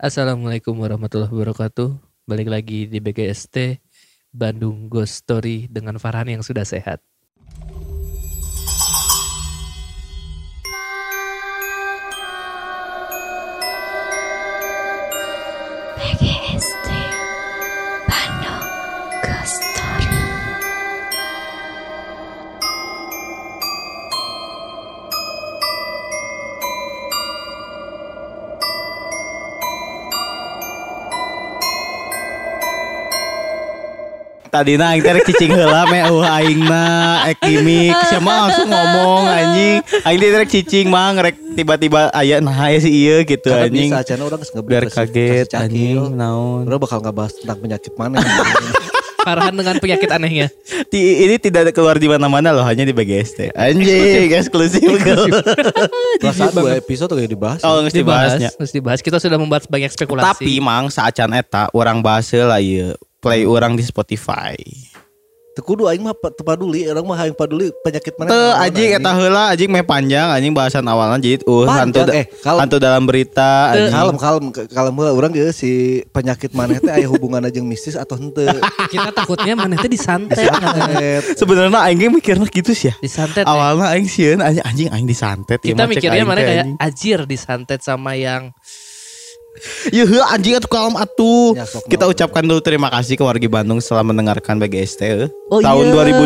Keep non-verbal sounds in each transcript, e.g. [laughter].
Assalamualaikum warahmatullahi wabarakatuh. Balik lagi di BGST Bandung Ghost Story dengan Farhan yang sudah sehat. Tadi na aing teh cicing heula me uh aing na ek gimik siapa langsung ngomong anjing. Aing teh rek cicing mang rek tiba-tiba aya nah aya si ieu gitu Karena anjing. bisa aja orang ngebeli biar kasih- kaget anjing naon. Orang bakal ngebahas tentang penyakit mana. Farhan [laughs] dengan penyakit anehnya. Ini tidak keluar di mana-mana loh hanya di BGST anjing eksklusif. Perasaan dua episode kayak dibahas. oh mesti bahasnya Harus dibahas. Kita sudah membahas banyak spekulasi. tapi mang saacan eta orang bahas lah ieu play orang di Spotify Tekudu aing mah pa- teu paduli, orang mah hayang paduli penyakit mana. Naon, anjing eta heula anjing meh panjang anjing bahasan awalnya jadi uh hantu eh, kalau- hantu dalam berita anjing. Kalem kalem kalem heula urang ge si penyakit mana teh aya hubungan jeung mistis atau henteu. [laughs] Kita takutnya mana teh disantet. Disantet. Sebenarnya aing ge mikirnya gitu sih ya. disantet. eh. Awalnya aing sieun anjing anjing aing disantet. Ieu Kita cek mikirnya mana kayak ajir disantet sama yang Ya heuh anjing atuh kalem atuh. Ya, Kita ucapkan dulu terima kasih ke wargi Bandung setelah mendengarkan BGST eh. Oh tahun iya.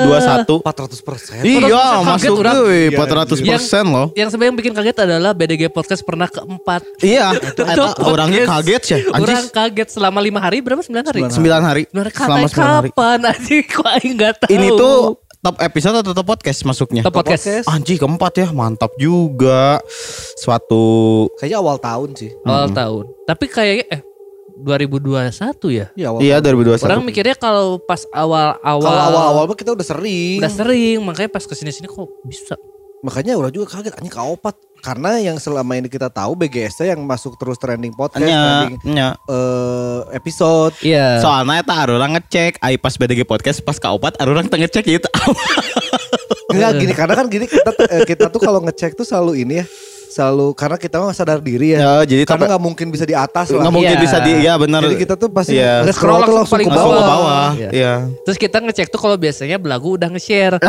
2021. 400%. Iya, 400% masuk kaget orang. euy Iya, 400% loh. yang sebenarnya yang bikin kaget adalah BDG Podcast pernah keempat. Iya, [laughs] eta orangnya kaget sih. Orang Anjing kaget selama lima hari berapa? Sembilan hari. Sembilan 9 hari. Sembilan hari. Selama Katanya 9 hari. kapan? [laughs] Anjing kok aing nggak tahu. Ini tuh top episode atau top podcast masuknya? Top podcast. podcast. Anjing keempat ya, mantap juga. Suatu Kayaknya awal tahun sih. awal tahun. Tapi kayaknya eh 2021 ya. Iya awal. Iya tahun. 2021. Orang mikirnya kalau pas awal-awal Kalau awal-awal kita udah sering. udah sering, makanya pas ke sini-sini kok bisa. Makanya orang juga kaget anjing kaopat karena yang selama ini kita tahu BGST yang masuk terus trending podcast, Nya, trending nya. eh, episode. Iya. Soalnya eta arurang ngecek, ai pas BDG podcast pas ka opat arurang teu ngecek gitu. Enggak gini karena kan gini kita eh, kita tuh kalau ngecek tuh selalu ini ya. Selalu karena kita mah sadar diri ya. Ya, jadi karena nggak mungkin bisa di atas lah. Nggak mungkin Iya. bisa di ya benar. Jadi kita tuh pasti Iya. nge-scroll tuh langsung paling ke Langsung bawah. ke bawah. Iya. Iya. Terus kita ngecek tuh kalau biasanya belagu udah nge-share. [laughs]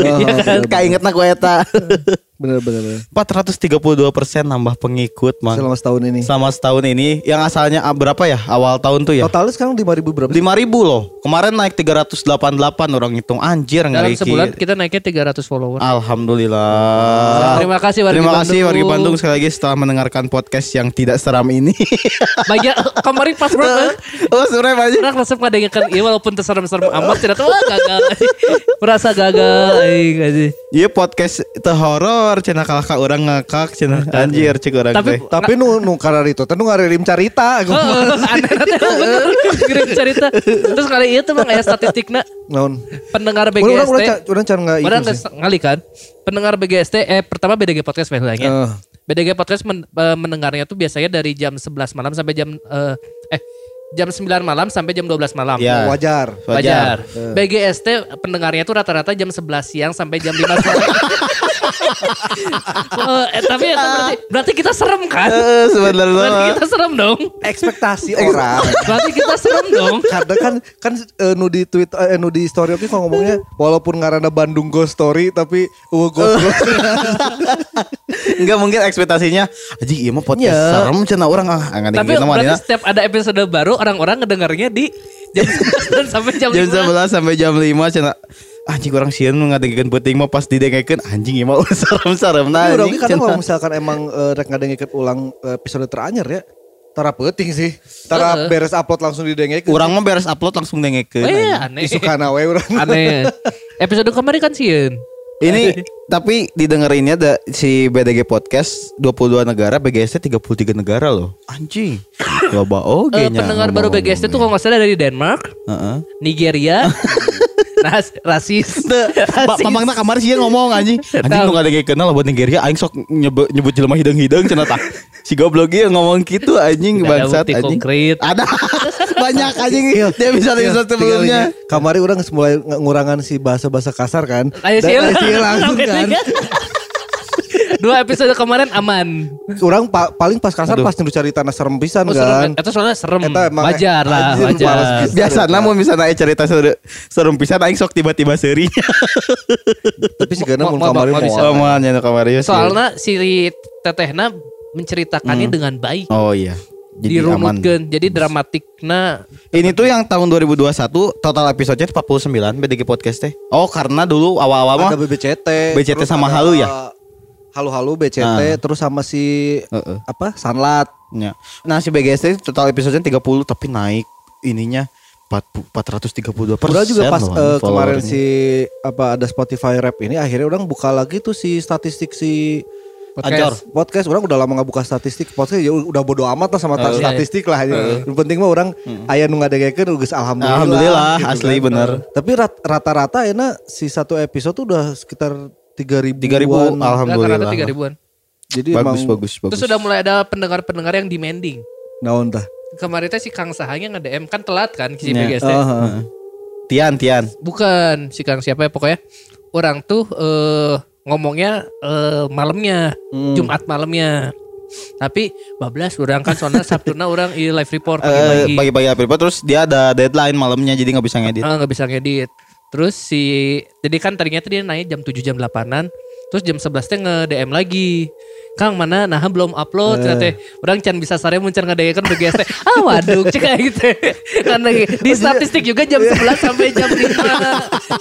Oh, Iya kan? Kainget ku eta. [laughs] Bener bener. bener. 432% nambah pengikut, Mang. Selama setahun ini. Selama setahun ini yang asalnya ah, berapa ya? Awal tahun tuh ya? Totalnya sekarang 5 ribu berapa? sih? 5000 loh. Kemarin naik 388 orang hitung anjir Dalam ngeri sebulan ki. kita naiknya 300 follower. Alhamdulillah. Terima kasih wargi Terima kasih wargi Bandung sekali lagi setelah mendengarkan podcast yang tidak seram ini. [laughs] Banyak kemarin pas banget [laughs] oh, sebenarnya aja. Orang resep ngadengekeun ieu walaupun teu serem-serem amat tidak tahu wah gagal. [laughs] Merasa gagal aing. Iya podcast teu horor cenah kalah ka urang ngakak cenah anjir cek urang Tapi- teh. Tapi nu nu karena itu teh nu ngaririm carita. Oh, [laughs] bener kirim cerita. Terus kali itu mah aya statistikna Naon? pendengar BGST. ca- urang cara nggak Orang ngali kan. Pendengar BGST eh pertama BDG podcast biasanya. Eh. BDG podcast men- eh, mendengarnya tuh biasanya dari jam 11 malam sampai jam eh, eh jam 9 malam sampai jam 12 malam. Ya. Wajar. Wajar. Wajar. BGST pendengarnya tuh rata-rata jam 11 siang sampai jam 5 sore. Oh, eh, tapi itu berarti, berarti kita serem kan? Eh, sebenarnya Berarti kita serem dong. Ekspektasi orang. Berarti kita serem dong. Karena kan kan eh, nu di tweet eh, nu di story oke kalau ngomongnya walaupun ngarana Bandung Ghost Story tapi uh ghost ghost. [laughs] Enggak mungkin ekspektasinya Aji iya mah podcast Iya. serem cenah urang ah Tapi berarti dina. setiap ada episode baru orang-orang ngedengarnya di jam 11 sampai jam, Jam 5. 11 sampai jam 5 cenah anjing orang sieun ngadengkeun penting mah pas didengekeun anjing ieu mah serem-serem nah Tapi udah anjing cenah. kalau misalkan emang eh, rek ngadengikeun ulang eh, episode teranyar ya. Tara penting sih. Tara Heeh. beres upload langsung didengekeun. Urang mah beres upload langsung dengekeun. Oh iya, aneh. Isukana we urang. Aneh. Episode kemarin kan sieun. Ini [laughs] tapi didengerinnya ada si BDG podcast 22 negara, BGST 33 negara loh. Anjing. Loba oge Eh, nya pendengar baru. BGST tuh kalau nggak salah dari Denmark, Heeh. Nigeria, [laughs] Ras, rasis. Pak Mamangna kamar sih ngomong anjing. Anjing lu gak ada yang kenal buat Nigeria aing sok nyebut nyebut jelema hidung-hidung cenah tah. Si goblok ieu ngomong gitu anjing bangsat anjing. konkret. Ada [laughs] banyak anjing dia bisa bisa sebelumnya. Kamari orang mulai ngurangan si bahasa-bahasa kasar kan. Ayo Dan sih langsung kan. Dua episode kemarin aman. Orang pa- paling pas kasar pas nu cari tanah serem pisan Oh, kan. serem. Itu soalnya serem. Eta emang- wajar lah, anjir, wajar. males pisan. Biasa namun misalnya aya cerita seru serem pisan aing sok tiba-tiba seuri. Tapi sih karena Mau- mun mau- kemarin mau mau. Soalnya si Tetehna menceritakannya Hmm. dengan baik. Oh iya. Jadi aman. Dirunutkeun. Jadi dramatikna Ini tuh yang tahun 2021 total episodenya 49 BDG podcast teh. Oh karena dulu awal-awal mah Ada. BCT terus sama ada Halu ya? Halu-halu BCT Ah. terus sama si Heeh. apa? Sanlat. Ya. Nah si BGST total episodenya 30 tapi naik ininya 4, 432 persen. Udah juga pas eh, kemarin si apa ada Spotify Rap ini akhirnya orang buka lagi tuh si statistik si Anjor. podcast orang udah lama nggak buka statistik podcast ya udah bodo amat lah sama iya, statistik lah ya. Yang penting mah orang aya nu ngadengekeun geus alhamdulillah. Alhamdulillah gitu asli kan. bener. Tapi rat- rata-rata enak si satu episode tuh udah sekitar 3000 3000 alhamdulillah. rata-rata tiga ribuan. Jadi Bagus emang bagus bagus. Terus sudah mulai ada pendengar-pendengar yang demanding. naon tah. Kemarin teh si Kang Sahanya nge-DM kan telat kan si Ya. BGS teh. Ah, ah. Tian Tian. Bukan si Kang siapa ya pokoknya orang tuh eh ngomongnya eh malamnya Hmm. Jumat malamnya. Tapi bablas orang kan soalnya Sabtuna orang i live report Eh, pagi-pagi. Pagi-pagi apa terus dia ada deadline malamnya jadi nggak bisa ngedit. Ah, nggak bisa ngedit. Terus si jadi kan tadinya tuh dia naik jam 7 jam 8-an. Terus jam 11 teh nge-DM lagi. Kang mana nah belum upload Eh. teh. Orang can bisa sare mun can ngadegekeun BGS teh. Ah waduh cek kayak gitu. Karena di statistik juga jam 11 sampai jam 5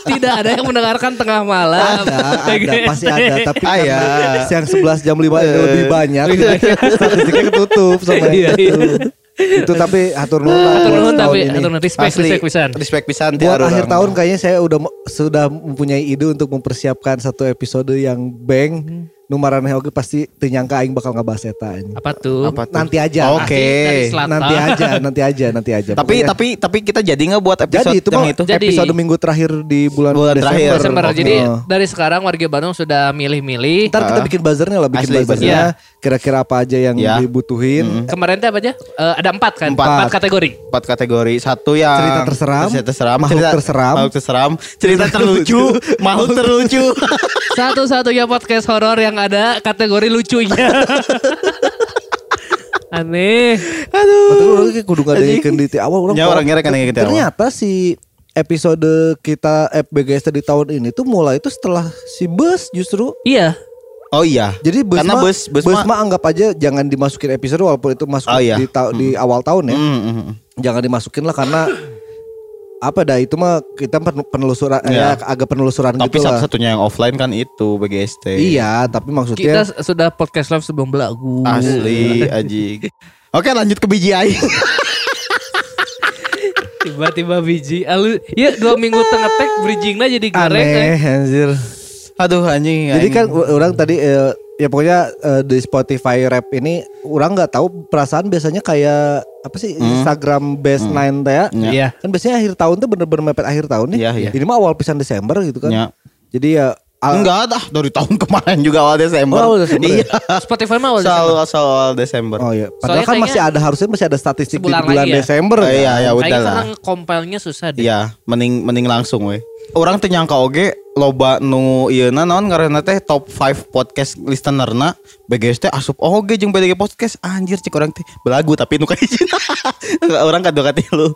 tidak ada yang mendengarkan tengah malam. Ada, ada, pasti ada. Tapi Ah, ya. yang 11 jam 5 itu lebih banyak, statistiknya ketutup sama Iya, itu. itu tapi hatur nuhun lah Hatur buat nuhun tapi ini. hatur nuhun respect Asli respect pisan. respect pisan Buat akhir mah. tahun kayaknya saya udah sudah mempunyai ide untuk mempersiapkan satu episode yang bang. Numarannya oke pasti tenyangka aing bakal ngebahas eta anjing. Apa tuh? Apa tuh? Nanti aja. Oke. Selatan. Nanti aja, nanti aja, nanti aja. Tapi Pokoknya- tapi tapi kita jadi nggak buat episode jadi itu yang mah itu? Jadi. episode minggu terakhir di bulan, Bulan Desember. terakhir. Desember. Jadi Oh. dari sekarang warga Bandung sudah milih-milih. Ntar kita bikin buzzernya lah, bikin Asli, buzzernya. Kira-kira apa aja yang Ya. dibutuhin. Kemarin teh apa aja? Eh, ada empat kan? Empat. Empat kategori. empat kategori satu yang Cerita terseram, cerita terseram makhluk cerita- terseram, makhluk terseram cerita terlucu [laughs] makhluk terlucu [laughs] Satu-satunya podcast horor yang ada kategori lucunya. [laughs] Aneh. Betul orang kayak kudu ngadeikeun di awal orang. Ya, orang ngira kan yang awal. Ternyata si episode kita FBGS di tahun ini tuh mulai itu setelah si bus justru. Iya. oh iya Jadi bus karena mah, bus bus, bus mah mah anggap aja jangan dimasukin episode walaupun itu masuk Oh, iya. di, ta- di awal tahun ya. Hmm, hmm, hmm. Jangan dimasukin lah karena apa dah itu mah kita pen- penelusuran Iya. ya agak penelusuran tapi gitu lah. satu-satunya yang offline kan itu BGST Iya, tapi Kita maksudnya sudah podcast live sebelum belagu. asli aji [laughs] oke lanjut ke biji aing Tiba-tiba biji. Alu, ya dua minggu tengah tag bridgingnya jadi garek. aneh kan. anjir. Aduh anjing Jadi kan u- orang tadi eh, ya pokoknya eh, di Spotify rap ini orang nggak tahu perasaan biasanya kayak apa sih Instagram best nine teh ya. Ya. Iya. Kan biasanya akhir tahun tuh bener-bener mepet akhir tahun nih. Iya, iya. Ini mah awal pisan Desember gitu kan. Ya. Jadi ya al- enggak dah dari tahun kemarin juga awal Desember Oh, awal Desember ya? iya Spotify mah awal Desember. asal awal Desember Oh iya. Padahal Soalnya kan masih kayaknya ada harusnya masih ada statistik di bulan lagi ya. Desember. Oh, kan? iya ya udah Kayaknya lah sekarang kompilnya susah deh. Iya, mending mending langsung we. Orang teh nyangka oge loba nu ieuna naon ngaranna teh top 5 podcast listenerna. BGS teh asup oge jeung BDG podcast anjir cik orang teh belagu tapi nu kahiji. [laughs] orang kadua katilu.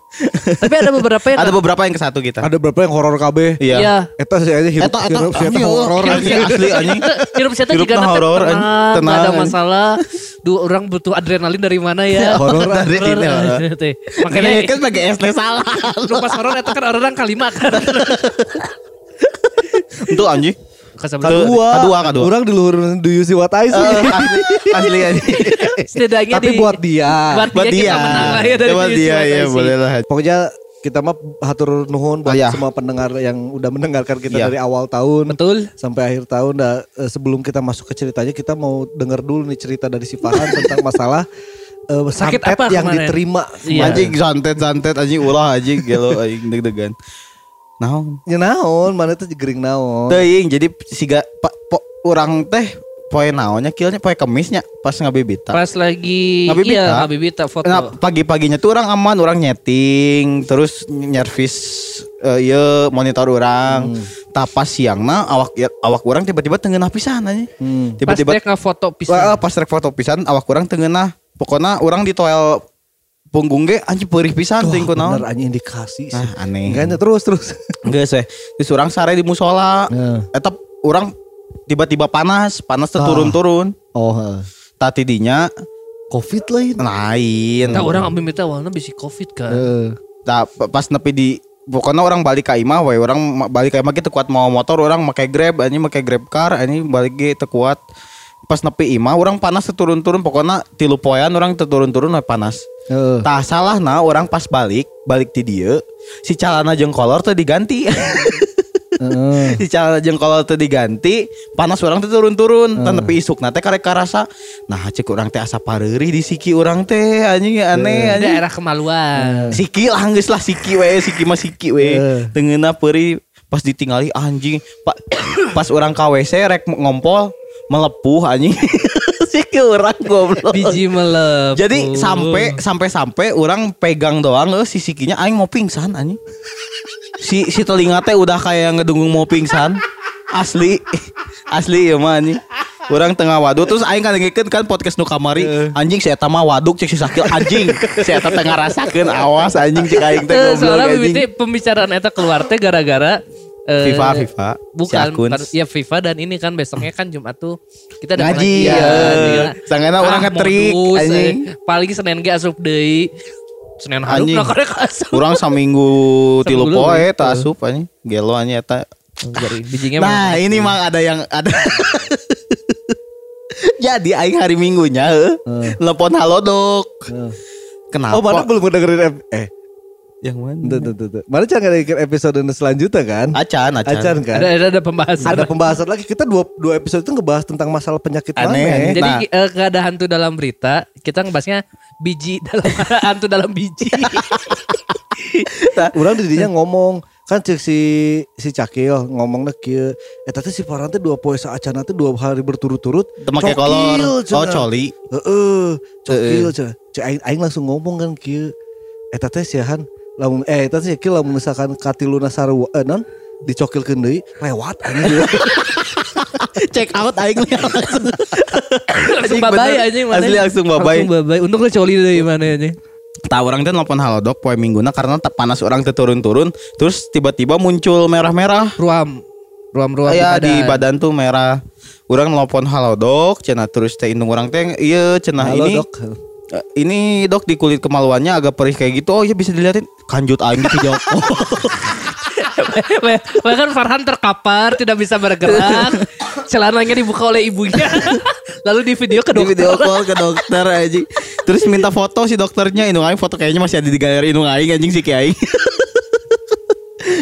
Tapi ada beberapa yang Ada beberapa yang ke satu kita. Ada berapa yang horor KB? Iya. Iya. Eta sih aja hirup Eta eta hirup siapa anjing, horor. asli anjing. Saya tuh Hirupna juga horor, tenang, ada masalah. Dua orang butuh adrenalin dari mana ya? [laughs] Horor Dari ini, horor. [laughs] Teh. Makanya Makanya kan BGS teh salah. lu pas horor itu kan orang kalima kan. Itu anjing. Kasablan. Kedua, Kedua, kedua. Orang di luhur do you see what I see? Eh, asli asli. Setidaknya Tapi di- buat dia. buat, Buat dia, dia. kita menang lah ya dari Buat dia ya boleh lah. Pokoknya kita mah hatur nuhun buat Oh, iya. semua pendengar yang udah mendengarkan kita Iya. dari awal tahun Betul. sampai akhir tahun. Nah, eh, sebelum kita masuk ke ceritanya kita mau dengar dulu nih cerita dari si Farhan [laughs] tentang masalah eh, Sakit santet apa yang kemarin? diterima. Iya. Anjing santet santet anjing ulah anjing gelo anjing deg-degan. Naon? Ya naon, mana tuh gering naon. Teuing jadi siga pa, po, orang teh poe naonnya killnya poe kemisnya pas ngabibita. Pas lagi Ngabibita. iya ngabibita foto. Nah, pagi-paginya tuh orang aman, orang nyeting, terus nyervis eh, iya monitor orang. Tapas siangna awak ya, awak orang tiba-tiba tengenah pisan aja. Hmm. Pas Tiba-tiba dia foto Wah, pisan. pas rek foto pisan awak orang tengenah. Pokoknya orang di toel punggung ge anjing perih pisan teuing ku naon. bener anjing indikasi sih. Nah, aneh. Enggaknya terus terus. Geus we. Terus orang sare di musola. Nah. Eta orang tiba-tiba panas, panas teh turun-turun. Oh, heeh. Tati dinya Covid lain. lain. Nah, orang ambil minta awalnya bisa covid kan. Heeh. Nah, pa- pas nepi di pokoknya orang balik ke imah we orang balik ke imah gitu kuat mau motor orang pakai grab ini pakai grab car ini balik ge teu kuat pas nepi imah orang panas turun-turun pokoknya tilu poean orang turun-turun we panas. Heeh. tah salah nah orang pas balik balik di dia si calana jeung kolor teu diganti. [laughs] Heeh. si calana jeung kolor teu diganti panas orang teu turun-turun. Tan nepi isuk teh karek karasa nah cek orang teh asa pareurih di siki orang teh anjing aneh anjing. Daerah kemaluan. Siki lah geus lah Siki we Siki mah Siki we. Eh. Tengeuna peuri pas ditinggali anjing Pak [coughs] pas orang ka WC rek ngompol melepuh anjing [laughs] Siki orang goblok Biji melep. jadi sampai sampai sampai orang pegang doang eh, si sikinya aing mau pingsan anjing. Si si telinga teh udah kayak ngedunggung mau pingsan. Asli. [laughs] Asli ya mah anjing. Orang tengah waduk terus aing kan ngikeun kan podcast nu kamari anjing saya eta mah waduk cek si sakil anjing. Saya eta tengah rasakeun awas anjing cek aing teh Eh, goblok soalnya pembicaraan eta keluar teh gara-gara eh, FIFA FIFA Bukan, si Akun. bukan, ya FIFA dan ini kan besoknya kan Jumat tuh kita ada Ngaji, ya. ya. Sangana orang ngetrik, anjing. eh. Paling Senin ge asup deui. Senin Anjing. nah karek asup. Urang saminggu tilu poe leuwih. tah asup anjing. Gelo anjing eta bijinya Nah ini mah ada yang ada [laughs] Jadi aing hari minggunya eh, Telepon halodoc Kenapa? Oh, mana belum dengerin eh Yang mana? Tuh, tuh, tuh, tuh. Mana jangan dengerin episode selanjutnya kan? Acan, acan, Acan kan? ada, ada ada pembahasan. Ada pembahasan lagi. Kita dua, dua episode itu ngebahas tentang masalah penyakit Aneh. mana. Jadi Nah. eh, gak ada hantu dalam berita, kita ngebahasnya biji [laughs] dalam hantu dalam biji. [laughs] Orang didinya ngomong kan cek si si Cakil ngomongnya kieu eta teh si Farhan teh dua poe saacana teh dua hari berturut-turut Teu make kolor. Cokil, Oh, coli. Heeh, cokil cenah. Cek aing, aing langsung ngomong kan kieu eta teh siahan lamun eh eta teh kieu lamun misalkan katiluna sarua eh, non dicokilkeun deui lewat anjing. [laughs] Check out aing langsung. langsung Anjing, bener. aja mana. Asli langsung babay. Langsung babay. Untung lu coli dari mana aja. Tah orang teh nelpon halodoc poe mingguna karena tak panas orang teh turun-turun terus tiba-tiba muncul merah-merah. Ruam. Ruam-ruam ya di badan tuh merah. Orang nelpon halodoc cenah terus teh indung orang teh iya cenah ini dok. Eh, ini dok di kulit kemaluannya agak perih kayak gitu. Oh iya bisa dilihatin. Kanjut aing gitu jawab. [laughs] Bahkan Farhan terkapar, tidak bisa bergerak. Celananya dibuka oleh ibunya. [laughs] Lalu di video ke di dokter. video call ke dokter anjing. Terus minta foto si dokternya Indung aing foto kayaknya masih ada di galeri Indung aing anjing si Kiai. [laughs]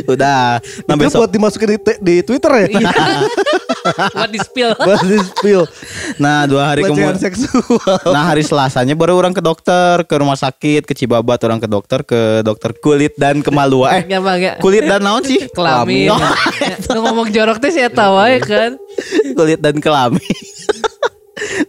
Udah, nah Itu besok buat dimasukin di, di Twitter ya. Iya. [laughs] Buat di spill. [laughs] buat di spill. nah dua hari kemudian seksual. Nah hari Selasanya baru orang ke dokter Ke rumah sakit Ke Cibabat orang ke dokter Ke dokter kulit dan kemaluan Eh bang ya. kulit dan naon sih? Kelamin. Oh, Lu ngomong jorok teh saya tahu ya kan. kulit dan kelamin.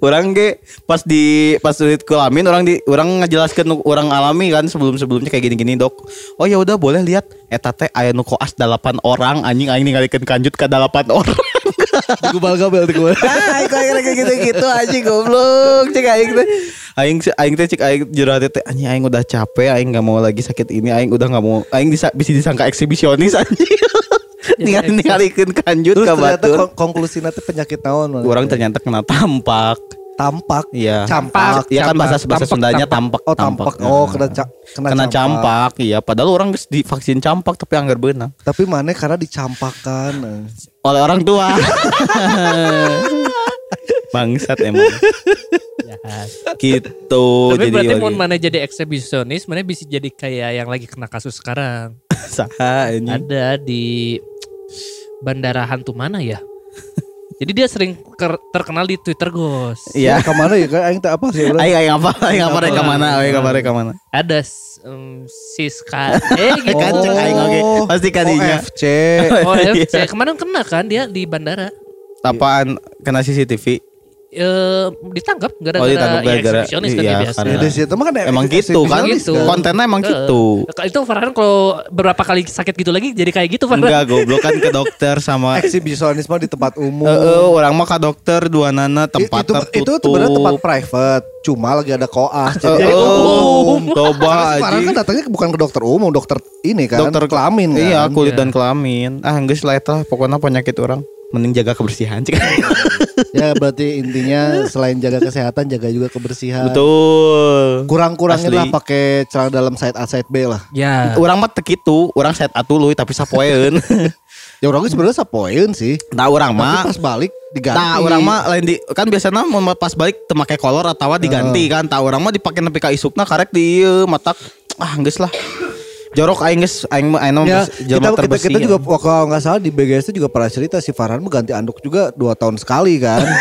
Orang ge pas di pas kulit kelamin orang di orang ngejelaskan orang alami kan sebelum sebelumnya kayak gini gini dok. Oh ya udah boleh lihat eta teh aya nu koas 8 orang anjing aing ningalikeun kanjut ke 8 orang. [laughs] Digubal gabel digubal. [laughs] Ah, aing kayak kayak gitu-gitu anjing goblok cek aing teh. Aing aing teh cek aing jero hati teh anjing aing udah capek aing nggak mau lagi sakit ini aing udah nggak mau aing bisa bisa disangka eksibisionis anjing. [laughs] Ningali ningalikeun kanjut Terus ka ternyata batur. kon- konklusinya teh penyakit naon. Orang ternyata kena tampak. tampak. Iya. Campak. Iya kan bahasa bahasa Tampak, Sundanya tampak. tampak. Oh tampak. Oh kena ca kena, kena campak. Iya, padahal orang geus divaksin campak tapi anggar beunang Tapi mana karena dicampakan. eh. oleh orang tua. [laughs] Bangsat emang. Gitu. Tapi jadi berarti mau mana jadi eksibisionis, mana bisa jadi kayak yang lagi kena kasus sekarang. [laughs] saha ini. Ada di bandara hantu mana ya? Jadi dia sering terkenal di Twitter, Gos. Iya. Oh, ke mana ya kan? Aing tak apa sih. Aing aing apa? Aing apa rek mana? Aing apa rek mana? Ada em, Siska. Eh [laughs] gitu. Kan cek aing oge. Pasti kadinya. OFC. Oh, Iya. FC. [laughs] Kemarin kena kan dia di bandara. Apaan kena CCTV? Eh, ditangkap Oh, gara-gara ditangkap ya, gara-gara- eksibisionis kan iya, ya biasa. karena- Ya, dari situ mah kan Emang eksibisionis gitu kan. gitu. Kontennya emang Eh, gitu. Itu Farhan kalau beberapa kali sakit gitu lagi jadi kayak gitu Farhan. Enggak goblok kan ke dokter sama eksibisionis mah di tempat umum. Eh, eh, orang mah ke dokter dua nana tempat itu, tertutup. itu sebenarnya tempat private, cuma lagi ada koas. Eh, Jadi eh, umum. Coba Sekarang [laughs] aja. kan datangnya bukan ke dokter umum, dokter ini kan, Dokter kelamin kan. Iya, kulit Iya. dan kelamin. Ah, enggak lah eta pokoknya penyakit orang mending jaga kebersihan cik. [laughs] ya berarti intinya selain jaga kesehatan, jaga juga kebersihan. Betul. Kurang-kurangin Asli. lah pakai celana dalam side A side B lah. Ya. Orang mah teu kitu, orang set atuluy tapi sapoeun. [laughs] Ya orangnya sebenarnya sapoeun sih. Nah, orang Tapi mah pas balik diganti. Nah, orang mah lain di kan biasanya mau pas balik teu make kolor atau diganti kan. Tah orang mah dipake nepi ka isukna karek di ieu matak ah geus lah. Jorok aing geus aing mah aing mah Ya, kita, jelema kita, kita juga kalau nggak salah di BGS itu juga pernah cerita si Farhan ganti anduk juga dua tahun sekali kan. [laughs]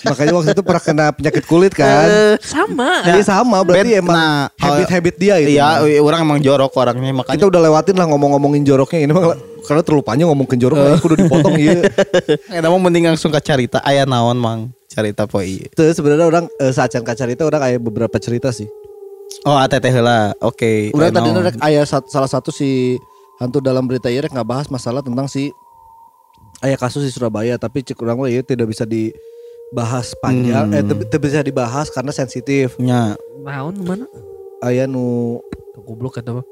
Makanya waktu itu pernah kena penyakit kulit kan. Sama. Jadi sama berarti Bet- emang nah, habit-habit dia itu. Iya, mah. orang emang jorok orangnya makanya Kita udah lewatin lah ngomong-ngomongin joroknya ini mah karena terlalu panjang ngomong ke jorok [laughs] aku udah dipotong iya. [laughs] Eta mah mending langsung ke carita aya naon mang carita poe ieu. Itu sebenarnya orang eh, saat can cerita orang aya beberapa cerita sih. Oh, ATT heula. Oke. Udah aya tadi rek aya sat- salah satu si hantu dalam berita ieu rek bahas masalah tentang si aya kasus di Surabaya tapi cek orang ieu tidak bisa dibahas panjang eh teu- teu bisa dibahas karena sensitif. nya. Naon mana? Aya nu Goblok kata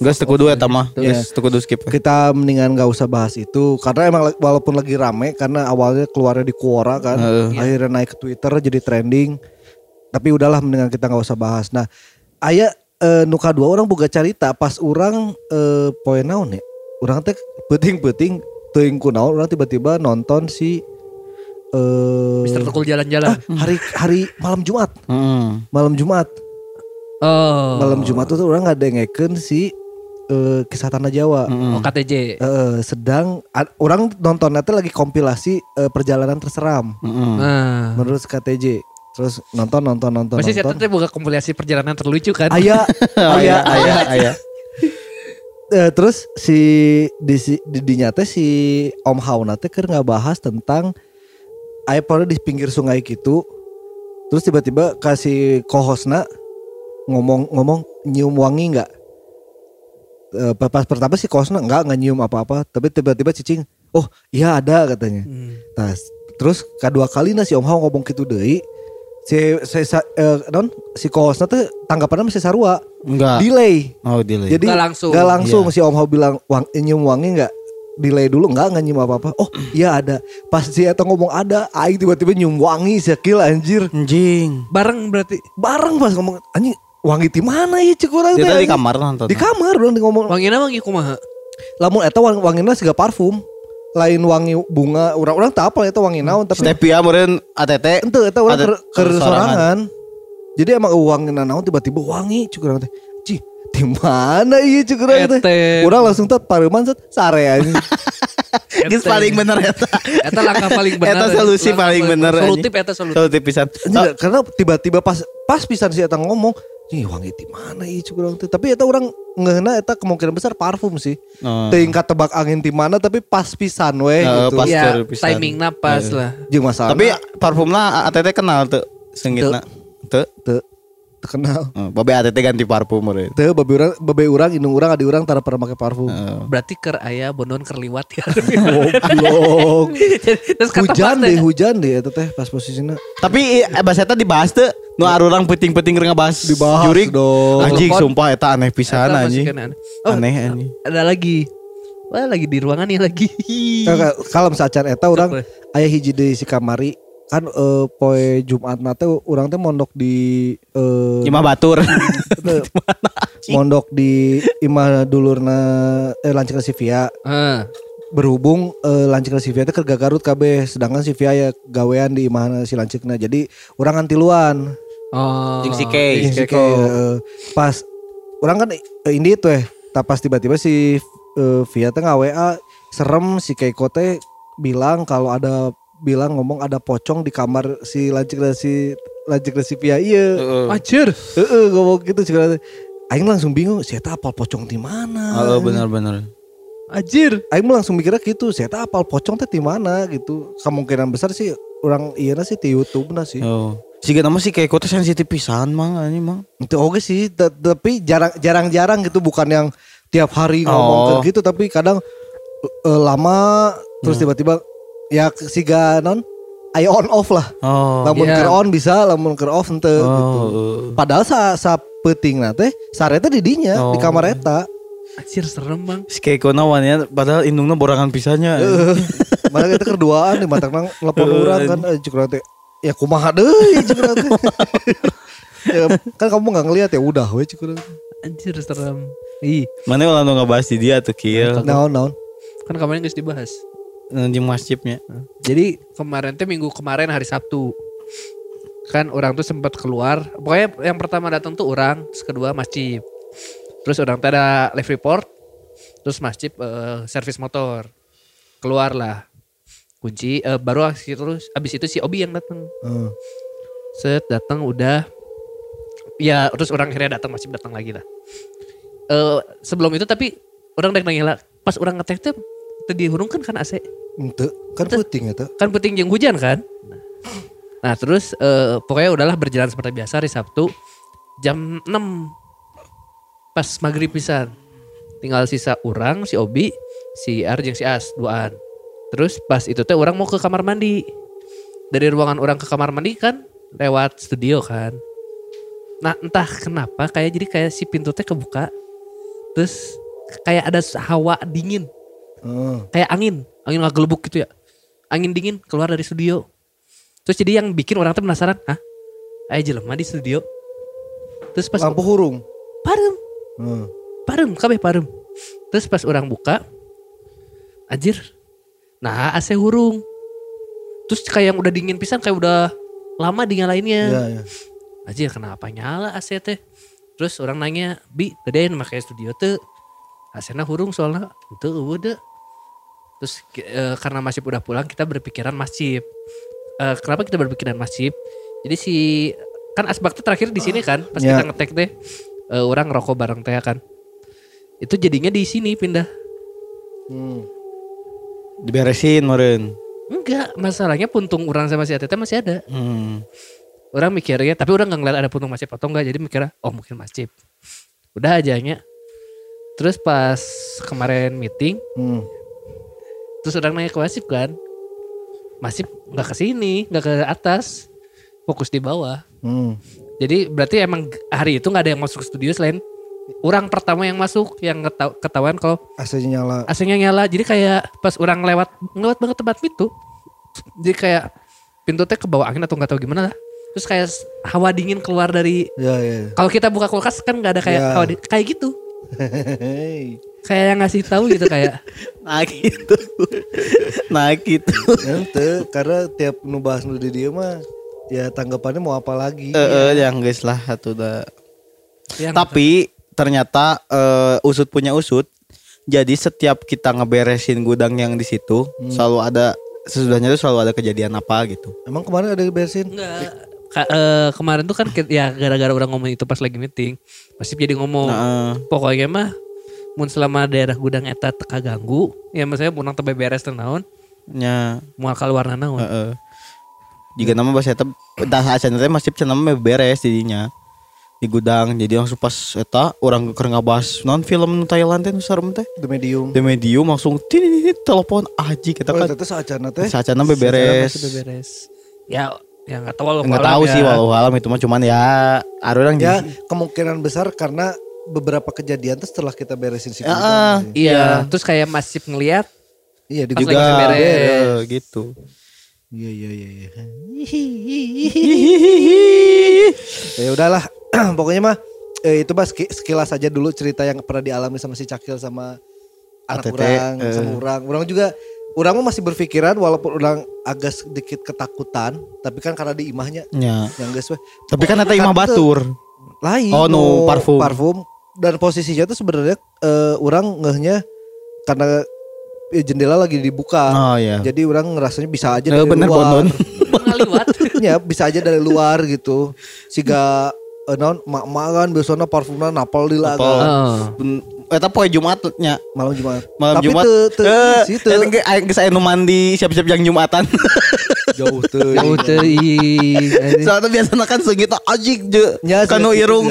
teu kudu eta mah. Iya. Geus teu kudu skip. kita mendingan nggak usah bahas itu karena emang la- walaupun lagi rame karena awalnya keluarnya di Quora kan Heeh. akhirnya naik ke Twitter jadi trending tapi udahlah mendingan kita nggak usah bahas nah aya eh, nuka dua orang boga cerita pas orang eh, poe naon ya orang teh peting-peting teuing kunaon orang tiba-tiba nonton si eh Mister Tukul jalan-jalan. hari hari malam Jumat Heeh. malam Jumat Oh. malam Jumat tuh orang nggak dengekeun si eh, kisah tanah Jawa Hmm. Oh KTJ. Eh, sedang a- orang nonton nanti lagi kompilasi eh, perjalanan terseram Heeh. Nah. menurut KTJ. Terus nonton nonton nonton Masih saya teh buka kompilasi perjalanan terlucu kan. Aya [laughs] aya Aya aya [laughs] aya. Eh, terus si di si di, di nyata si Om Hauna teh keur ngabahas tentang aya pada di pinggir sungai gitu. Terus tiba-tiba kasih kohosna ngomong ngomong nyium wangi nggak? Eh, pas pertama si kohosna nggak nggak nyium apa-apa, tapi tiba-tiba cicing, oh iya ada katanya. Hmm. Nah, terus kedua kali si Om Hao ngomong gitu deui si si sa- eh, non si kohosna teh tanggapannya masih sarua. Enggak. Delay. Oh, delay. Jadi Nggak langsung. nggak langsung Iya. si Om Hao bilang wang, nyium wangi nggak delay dulu nggak nggak nyium apa apa. Oh iya ada. Pas si Eta ngomong ada, Aing tiba-tiba nyium wangi sekil anjir. anjing. Bareng berarti. Bareng pas ngomong anjing wangi di mana ya cek urang Dia teh, tadi di kamar nonton. Di kamar orang di ngomong. Wangina wangi kumaha? Lamun Eta wang, wangina siga parfum. Lain wangi bunga, orang-orang tak apa Eta wangi naon tapi Stevia meureun ATT. Ente eta orang ker, ker sorangan. sorangan. Jadi emang wangi naon tiba-tiba wangi cuk urang teh. Cih, di mana ieu cuk urang teh? Ete. Urang langsung teh pareuman set sare anjing. [laughs] Geus paling bener eta. Eta langkah paling benar. Eta solusi paling bener. Solutif eta solutif. Solutif pisan. Karena tiba-tiba pas pas pisan si eta ngomong, "Ih, wangi di mana ieu cuk urang teh?" Tapi eta orang ngeuna eta kemungkinan besar parfum sih. Oh. Teuing tebak angin di mana tapi pas pisan we Heeh, gitu. pas. Ya, pisan. timing napas lah. Jeung masalah Tapi parfumna ATT kenal tuh senggitna. Tuh. teu terkenal. Oh, Babe ATT ganti parfum meureun. Teu babe urang babe urang indung urang adi urang tara pernah make parfum. Berarti ker aya bondon ker liwat ya. [laughs] Goblok. [laughs] Hujan deh hujan deh eta teh pas posisinya Tapi eh, bahasa eta dibahas tuh. Nu arurang penting-penting keur ngebahas Dibahas jurik. dong. Anjing sumpah eta aneh pisan anjing. Oh, Aneh anjing. ada lagi. Wah lagi di ruangan nih lagi. kalau sacan eta we. aya hiji deui si kamari kan eh, poe Jumat nate urang teh mondok di eh, Imah batur. [laughs] mondok di imah dulurna eh, lanceuk si Via Heeh. berhubung eh, lanceuk si Via teh keur Garut kabeh sedangkan si Via ya gawean di imah si lanceukna jadi urang ngantiluan Oh. Jeung si. Jeung si pas orang kan eh, ini tuh eh tak pas tiba-tiba si eh, Via teh WA serem si Keiko teh bilang kalau ada bilang ngomong ada pocong di kamar si lancik dan si lancik dan si Via iya Anjir. Heeh, ngomong gitu sih Aing langsung bingung, saya apal pocong di mana? Oh benar-benar. Anjir. Aing mah langsung mikirnya gitu, saya apal pocong teh di mana gitu. Kemungkinan besar sih orang iya sih di YouTube nah sih. Oh. Siga nama sih kayak kota sensitif pisan mang ini mang. Itu oke sih, ta- tapi jarang jarang-jarang gitu bukan yang tiap hari ngomong Oh. kayak gitu tapi kadang eh, lama terus tiba-tiba ya siga non ayo on off lah. Oh. lamun iya. keur on bisa, lamun keur off ente gitu. Oh. Padahal sa sa peuting teh sareta di dinya Oh. di kamar eta. Anjir serem bang. Si kayak kona ya, padahal indungnya borangan pisannya. Mana kita kerduaan di mata nang telepon orang kan eh, cuk teh ya kumaha deui cuk urang [laughs] teh. ya, kan kamu nggak ngelihat ya udah we cuk teh. Anjir serem. Ih, Mana kalau nu ngebahas di dia tuh kieu. Naon naon. kan kemarin guys dibahas. Nanti masjidnya. Jadi kemarin tuh minggu kemarin hari Sabtu. Kan orang tuh sempat keluar. Pokoknya yang pertama datang tuh orang, terus kedua masjid. Terus orang tuh ada live report, terus masjid eh, servis motor. Keluar lah. Kunci eh, baru terus abis itu si Obi yang datang. Heeh. Set datang udah ya terus orang akhirnya datang masih datang lagi lah. Eh sebelum itu tapi orang dek nanya lah pas orang ngetek tuh tadi hurung kan kan AC Ente kan puting eta. kan penting yang hujan kan. Nah terus eh, pokoknya udahlah berjalan seperti biasa hari Sabtu jam 6 pas maghrib pisan. Tinggal sisa orang, si Obi, si Ar jeung si As duaan. Terus pas itu teh orang mau ke kamar mandi. Dari ruangan orang ke kamar mandi kan lewat studio kan. Nah entah kenapa kayak jadi kayak si pintu teh kebuka. Terus kayak ada hawa dingin Heeh. kayak angin, angin ngegelebuk gitu ya. Angin dingin keluar dari studio. Terus jadi yang bikin orang tuh penasaran, hah? Ayo jelema di studio. Terus pas Lampu hurung. parem, Heeh. parem, kabeh parem. Terus pas orang buka, anjir, nah AC hurung. Terus kayak yang udah dingin pisan, kayak udah lama dinyalainnya. Iya iya. Anjir kenapa nyala AC teh? Terus orang nanya, Bi, gedein pakai studio tuh. AC-na hurung soalnya. Itu udah. Terus eh, karena masih udah pulang kita berpikiran masjid. Eh, kenapa kita berpikiran masjid? Jadi si kan asbak tuh terakhir di sini kan pas Ya. kita ngetek teh eh, orang rokok bareng teh kan. Itu jadinya di sini pindah. Hmm. Diberesin meren. Enggak, masalahnya puntung orang sama si ATT masih ada. Hmm. Orang mikirnya, tapi orang nggak ngeliat ada puntung masjid atau enggak, jadi mikirnya, oh mungkin masjid. Udah aja nya. Terus pas kemarin meeting, Hmm. Terus orang nanya ke Masif kan, Masif nggak ke sini, nggak ke atas, fokus di bawah. Hmm. Jadi berarti emang hari itu nggak ada yang masuk studio selain orang pertama yang masuk yang ketahuan kalau AC-nya nyala. AC-nya nyala. Jadi kayak pas orang lewat lewat banget tempat itu, jadi kayak pintu teh ke bawah angin atau nggak tahu gimana lah. Terus kayak hawa dingin keluar dari Ya ya. kalau kita buka kulkas kan nggak ada kayak Ya. hawa di- kayak gitu. [laughs] Kayak yang ngasih tahu gitu kayak [laughs] Nah gitu. nah gitu. Ente karena tiap nu bahas nu di dia mah ya tanggapannya mau apa lagi? Eh, eh, yang guys lah satu dah. yang Tapi ternyata eh, usut punya usut. Jadi setiap kita ngeberesin gudang yang di situ selalu ada sesudahnya tuh selalu ada kejadian apa gitu. Emang kemarin ada beresin? enggak Ka- eh, kemarin tuh kan ya gara-gara orang ngomong itu pas lagi meeting pasti jadi ngomong Nah, pokoknya mah mun selama daerah gudang eta teka ganggu ya maksudnya mun teu beberes teh naon? Nya. Moal keluar naon? Heeh. Jika nama bahasa eta dah acan teh masih cenah mah beres jadinya. Di gudang jadi langsung pas eta orang keur ngabahas non film nu Thailand teh nu sarem teh? The Medium. di medium langsung tin telepon aji kita Oh, kan. itu saacana teh. saacana beberes. beberes. Ya ya nggak tahu walau nggak tahu ya. sih walau alam itu mah cuman ya ada orang Ya kemungkinan besar karena beberapa kejadian tuh setelah kita beresin si Ah, gudang. iya. Terus kayak masih ngelihat Iya di Pas juga lagi beres. eh, gitu. Iya iya iya iya. [laughs] ya udahlah. [clears throat] Pokoknya mah eh, itu mas sekilas aja dulu cerita yang pernah dialami sama si Cakil sama anak ATT, orang eh. sama orang. Orang juga orang mah masih berpikiran walaupun orang agak sedikit ketakutan tapi kan karena di imahnya. Ya. Yang guys weh tapi kan ada imah batur. lain Oh, nu parfum. parfum dan posisinya tuh sebenarnya eh, orang ngehnya karena eh, jendela lagi dibuka. Oh ya jadi orang ngerasanya bisa aja Eh, dari bener, luar. [laughs] Ngaliwat ya bisa aja dari luar gitu. Siga eh, non mak mak kan biasanya parfumnya napal di laga Napal. oh. Eta poe Jumatnya. Malam jumat. Malam tapi Jumat. teu- teu- eh teu. ge aing geus aya nu mandi siap-siap yang Jumatan [laughs] Jauh [laughs] tuh. Jauh anjing. Soalnya biasa kan segitu ajik je. Ya, Kanu segitu, irung,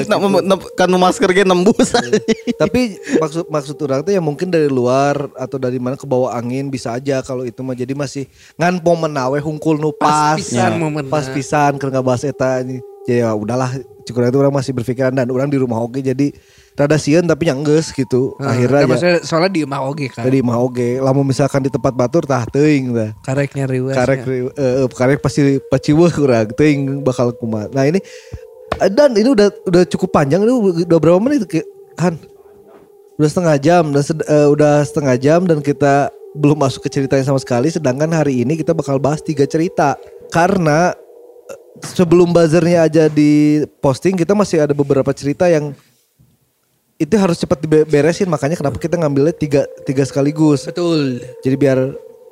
kanu masker ge nembus. [laughs] Tapi maksud maksud orang tuh ya mungkin dari luar atau dari mana ke bawah angin bisa aja kalau itu mah jadi masih ngan pomen nawe hungkul nu Pas pas. pisan Ya. Pas pisan keur ngabahas eta ini. Jadi ya udahlah cukup itu orang masih berpikiran dan orang di rumah oge jadi rada sieun tapi yang geus gitu. Nah, Akhirnya kan ya maksudnya soalnya di mah oge kan. jadi mah oge lamun misalkan di tempat batur tah teuing tah. Kareknya riwes. karek eh, karek pasti paciweuh kurang teuing bakal kumaha. Nah ini eh, dan ini udah udah cukup panjang ini udah berapa menit Ki? Han? Udah setengah jam dan sed- eh, udah setengah jam dan kita belum masuk ke ceritanya sama sekali sedangkan hari ini kita bakal bahas tiga cerita karena sebelum buzzernya aja di posting kita masih ada beberapa cerita yang itu harus cepat diberesin makanya kenapa kita ngambilnya tiga tiga sekaligus Betul. jadi biar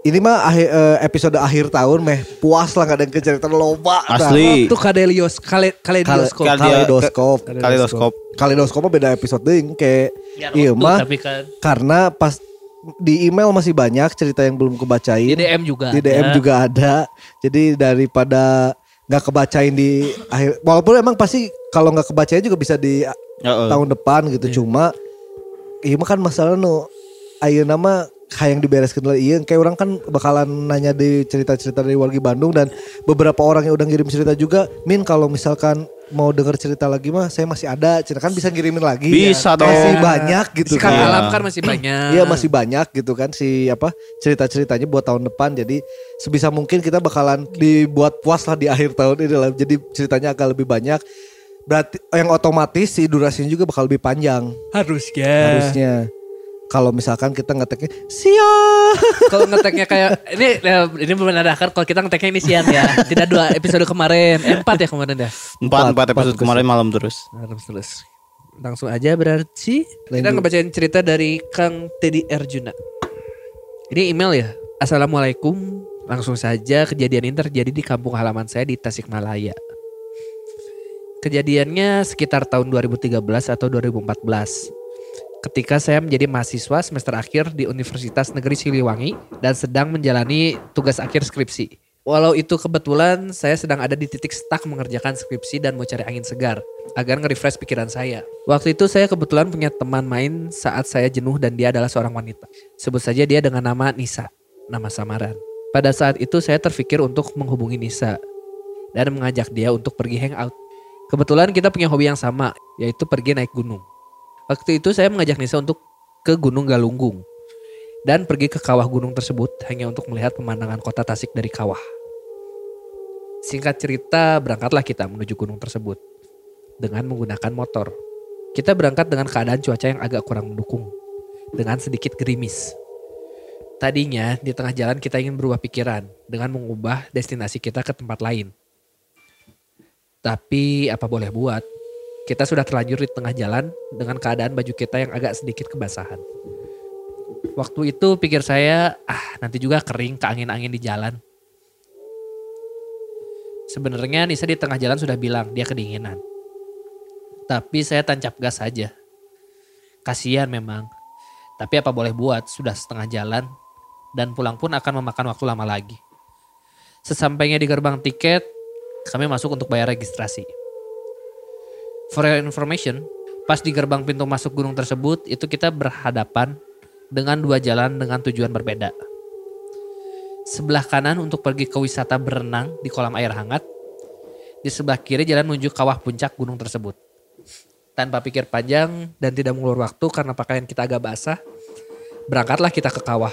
ini mah akhir, eh, episode akhir tahun meh puas lah gak ada cerita loba. Asli. Itu kadelios, kale, kaleidoskop. Kal- Kaleidoskop. Kaleidoskop. Kaleidoskop mah beda episode deh kayak Ya, iya mah tapi kan karena pas di email masih banyak cerita yang belum kebacain. di DM juga. Di DM ada. juga ada. Jadi daripada nggak kebacain di akhir walaupun emang pasti kalau nggak kebacain juga bisa di Heeh. tahun depan gitu cuma iya mah kan masalah nu ayo nama hayang dibereskan dulu iya kayak orang kan bakalan nanya di cerita-cerita dari wargi Bandung dan beberapa orang yang udah ngirim cerita juga min kalau misalkan mau denger cerita lagi mah saya masih ada cerita kan bisa ngirimin lagi Bisa masih dong. banyak gitu Si Kang Iya. Alam kan masih banyak. Iya masih banyak gitu kan si apa cerita-ceritanya buat tahun depan jadi sebisa mungkin kita bakalan dibuat puas lah di akhir tahun ini lah jadi ceritanya agak lebih banyak berarti yang otomatis si durasinya juga bakal lebih panjang harusnya. harusnya kalau misalkan kita ngeteknya siap [laughs] Kalau ngeteknya kayak ini ya, ini menandakan kalau kita ngeteknya ini siang ya. Tidak dua episode kemarin, eh, empat ya kemarin dah. Empat, empat Empat episode episode. kemarin malam terus. Harus terus. Langsung aja berarti kita Lanjut. ngebacain cerita dari Kang Teddy Arjuna. Ini email ya. Assalamualaikum. Langsung saja kejadian ini terjadi di kampung halaman saya di Tasikmalaya. Kejadiannya sekitar tahun 2013 atau 2014. Ketika saya menjadi mahasiswa semester akhir di Universitas Negeri Siliwangi dan sedang menjalani tugas akhir skripsi. Walau itu kebetulan saya sedang ada di titik stuck mengerjakan skripsi dan mau cari angin segar agar nge-refresh pikiran saya. Waktu itu saya kebetulan punya teman main saat saya jenuh dan dia adalah seorang wanita. Sebut saja dia dengan nama Nisa, nama samaran. Pada saat itu saya terpikir untuk menghubungi Nisa dan mengajak dia untuk pergi hangout. Kebetulan kita punya hobi yang sama, yaitu pergi naik gunung. Waktu itu saya mengajak Nisa untuk ke Gunung Galunggung dan pergi ke kawah gunung tersebut hanya untuk melihat pemandangan kota Tasik dari kawah. Singkat cerita, berangkatlah kita menuju gunung tersebut dengan menggunakan motor. Kita berangkat dengan keadaan cuaca yang agak kurang mendukung, dengan sedikit gerimis. Tadinya di tengah jalan kita ingin berubah pikiran dengan mengubah destinasi kita ke tempat lain. Tapi apa boleh buat, kita sudah terlanjur di tengah jalan dengan keadaan baju kita yang agak sedikit kebasahan. Waktu itu pikir saya, ah nanti juga kering ke angin-angin di jalan. Sebenarnya Nisa di tengah jalan sudah bilang dia kedinginan. Tapi saya tancap gas saja. Kasihan memang. Tapi apa boleh buat, sudah setengah jalan dan pulang pun akan memakan waktu lama lagi. Sesampainya di gerbang tiket, kami masuk untuk bayar registrasi. For your information, pas di gerbang pintu masuk gunung tersebut, itu kita berhadapan dengan dua jalan dengan tujuan berbeda. Sebelah kanan untuk pergi ke wisata berenang di kolam air hangat. Di sebelah kiri jalan menuju kawah puncak gunung tersebut. Tanpa pikir panjang dan tidak mengulur waktu karena pakaian kita agak basah, berangkatlah kita ke kawah.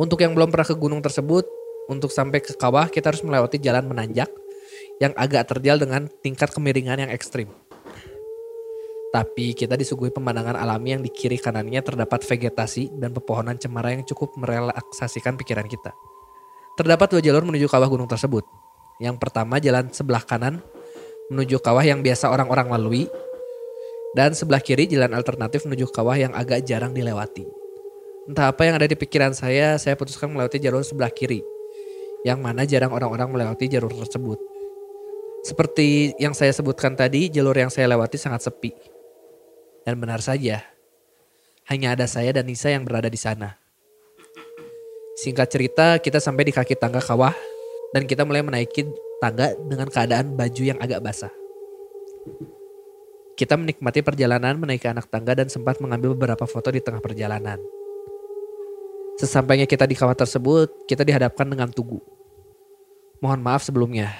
Untuk yang belum pernah ke gunung tersebut, untuk sampai ke kawah kita harus melewati jalan menanjak yang agak terjal dengan tingkat kemiringan yang ekstrim. Tapi kita disuguhi pemandangan alami yang di kiri kanannya terdapat vegetasi dan pepohonan cemara yang cukup merelaksasikan pikiran kita. Terdapat dua jalur menuju kawah gunung tersebut. Yang pertama jalan sebelah kanan menuju kawah yang biasa orang-orang lalui. Dan sebelah kiri jalan alternatif menuju kawah yang agak jarang dilewati. Entah apa yang ada di pikiran saya, saya putuskan melewati jalur sebelah kiri. Yang mana jarang orang-orang melewati jalur tersebut. Seperti yang saya sebutkan tadi, jalur yang saya lewati sangat sepi. Dan benar saja, hanya ada saya dan Nisa yang berada di sana. Singkat cerita, kita sampai di kaki tangga kawah Dan kita mulai menaiki tangga dengan keadaan baju yang agak basah. Kita menikmati perjalanan menaiki anak tangga dan sempat mengambil beberapa foto di tengah perjalanan. Sesampainya kita di kawah tersebut, kita dihadapkan dengan tugu. Mohon maaf sebelumnya.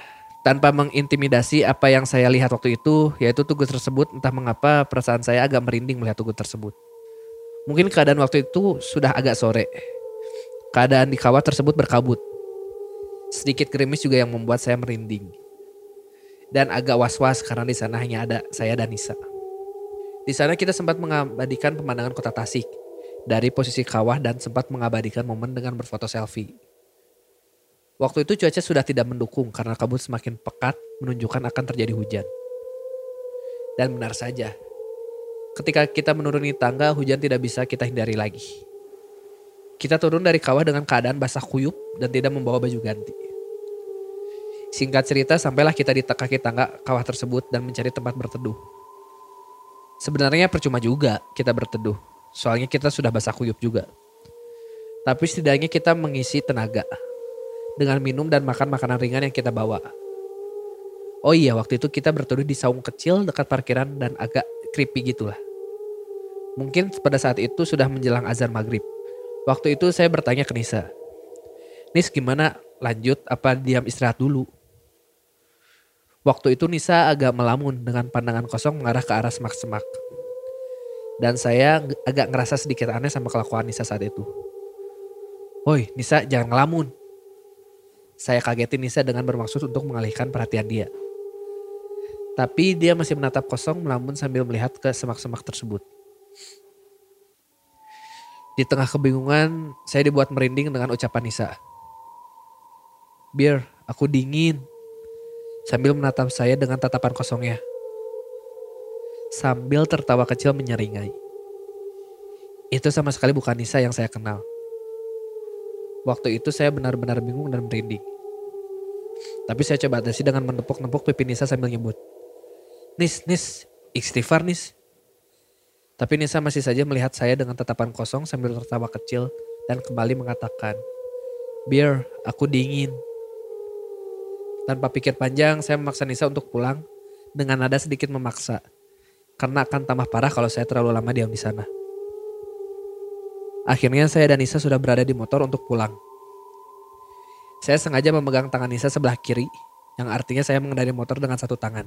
Tanpa mengintimidasi apa yang saya lihat waktu itu, yaitu tugu tersebut entah mengapa perasaan saya agak merinding melihat tugu tersebut. Mungkin keadaan waktu itu sudah agak sore. Keadaan di kawah tersebut berkabut. Sedikit gerimis juga yang membuat saya merinding. Dan agak was-was karena di sana hanya ada saya dan Nisa. Di sana kita sempat mengabadikan pemandangan kota Tasik dari posisi kawah dan sempat mengabadikan momen dengan berfoto selfie. Waktu itu cuaca sudah tidak mendukung karena kabut semakin pekat menunjukkan akan terjadi hujan. Dan benar saja, ketika kita menuruni tangga hujan tidak bisa kita hindari lagi. Kita turun dari kawah dengan keadaan basah kuyup dan tidak membawa baju ganti. Singkat cerita sampailah kita di kaki tangga kawah tersebut dan mencari tempat berteduh. Sebenarnya percuma juga kita berteduh. Soalnya kita sudah basah kuyup juga. Tapi setidaknya kita mengisi tenaga dengan minum dan makan makanan ringan yang kita bawa. Oh iya, waktu itu kita berteduh di saung kecil dekat parkiran dan agak creepy gitulah. Mungkin pada saat itu sudah menjelang azan maghrib. Waktu itu saya bertanya ke Nisa. Nis gimana lanjut apa diam istirahat dulu? Waktu itu Nisa agak melamun dengan pandangan kosong mengarah ke arah semak-semak. Dan saya agak ngerasa sedikit aneh sama kelakuan Nisa saat itu. Woi Nisa jangan ngelamun. Saya kagetin Nisa dengan bermaksud untuk mengalihkan perhatian dia. Tapi dia masih menatap kosong melamun sambil melihat ke semak-semak tersebut. Di tengah kebingungan, saya dibuat merinding dengan ucapan Nisa. Biar aku dingin. Sambil menatap saya dengan tatapan kosongnya. Sambil tertawa kecil menyeringai. Itu sama sekali bukan Nisa yang saya kenal. Waktu itu saya benar-benar bingung dan merinding. Tapi saya coba atasi dengan menepuk-nepuk pipi Nisa sambil nyebut. Nis, Nis, istighfar Nis. Tapi Nisa masih saja melihat saya dengan tatapan kosong sambil tertawa kecil dan kembali mengatakan, Biar, aku dingin. Tanpa pikir panjang, saya memaksa Nisa untuk pulang dengan nada sedikit memaksa. Karena akan tambah parah kalau saya terlalu lama diam di sana. Akhirnya saya dan Nisa sudah berada di motor untuk pulang. Saya sengaja memegang tangan Nisa sebelah kiri, yang artinya saya mengendari motor dengan satu tangan.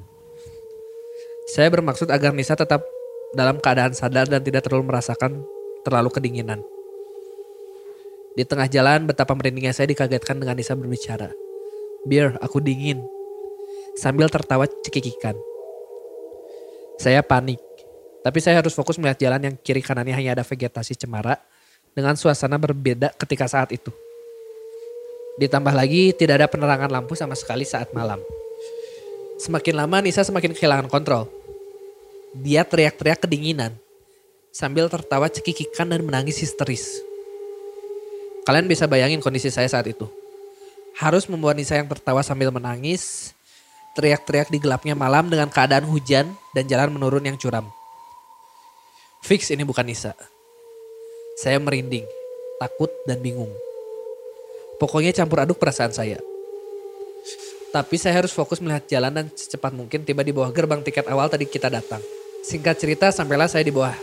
Saya bermaksud agar Nisa tetap dalam keadaan sadar dan tidak terlalu merasakan terlalu kedinginan. Di tengah jalan betapa merindingnya saya dikagetkan dengan Nisa berbicara. Biar aku dingin. Sambil tertawa cekikikan. Saya panik. Tapi saya harus fokus melihat jalan yang kiri kanannya hanya ada vegetasi cemara dengan suasana berbeda ketika saat itu. Ditambah lagi tidak ada penerangan lampu sama sekali saat malam. Semakin lama Nisa semakin kehilangan kontrol. Dia teriak-teriak kedinginan sambil tertawa cekikikan dan menangis histeris. Kalian bisa bayangin kondisi saya saat itu. Harus membuat Nisa yang tertawa sambil menangis, teriak-teriak di gelapnya malam dengan keadaan hujan dan jalan menurun yang curam. Fix ini bukan Nisa. Saya merinding, takut dan bingung. Pokoknya campur aduk perasaan saya. Tapi saya harus fokus melihat jalan dan secepat mungkin tiba di bawah gerbang tiket awal tadi kita datang. Singkat cerita sampailah saya di bawah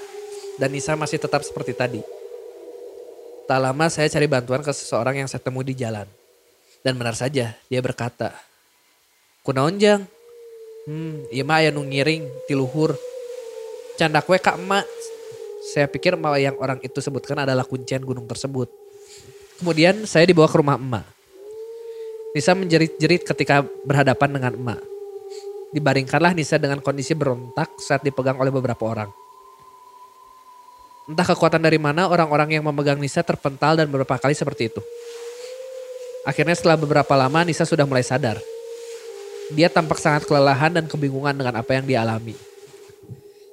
dan Nisa masih tetap seperti tadi. Tak lama saya cari bantuan ke seseorang yang saya temui di jalan. Dan benar saja dia berkata, Kunaon jang? Hmm, iya mah aya nu ngiring ti luhur. Candak we kak emak. Saya pikir emak yang orang itu sebutkan adalah kuncian gunung tersebut. Kemudian saya dibawa ke rumah emak. Nisa menjerit-jerit ketika berhadapan dengan emak. Dibaringkanlah Nisa dengan kondisi berontak saat dipegang oleh beberapa orang. Entah kekuatan dari mana orang-orang yang memegang Nisa terpental dan beberapa kali seperti itu. Akhirnya setelah beberapa lama Nisa sudah mulai sadar. Dia tampak sangat kelelahan dan kebingungan dengan apa yang dia alami.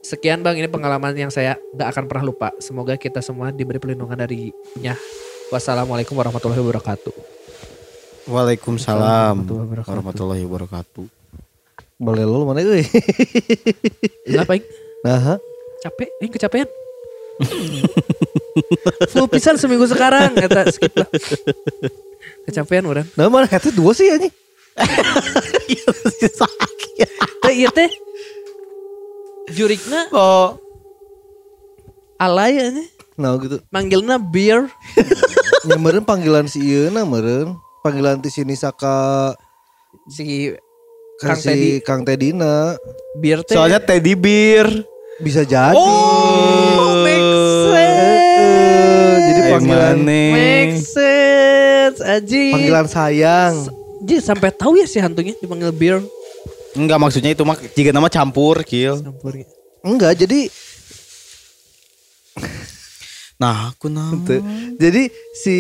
Sekian bang, ini pengalaman yang saya gak akan pernah lupa. Semoga kita semua diberi perlindungan darinya. Wassalamualaikum warahmatullahi wabarakatuh. Waalaikumsalam Warahmatullahi wabarakatuh. Boleh lu mana euy? Kenapa Ing? Nah, Capek? Ing kecapean? Flu pisan seminggu sekarang. Kata skip lah. Kecapean orang. Nah mana kata dua sih anjing. Teh iya teh. Jurikna Oh, alay ane. Nah gitu. Manggilna beer. [laughs] Ya meren panggilan si ieu na meren. Panggilan ti sini saka Si Kang Kang Teddy. si Kang Tedina beer teh. soalnya teddy beer. bisa jadi. Oh, make Eh, jadi panggilan. Make sense, Aji. panggilan sayang. Ji sampai tahu ya si hantunya dipanggil beer. Enggak maksudnya itu mah jika nama campur kill. Campurnya. Enggak, jadi Nah, aku nah. Tuh. Jadi si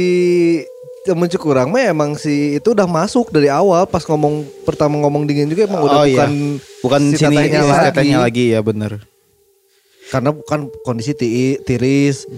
temen kurang mah emang si itu udah masuk dari awal pas ngomong pertama ngomong dingin juga emang udah Oh, iya. bukan Bukan si sini tetehnya si lagi. tetehnya lagi ya bener. karena bukan kondisi ti- tiris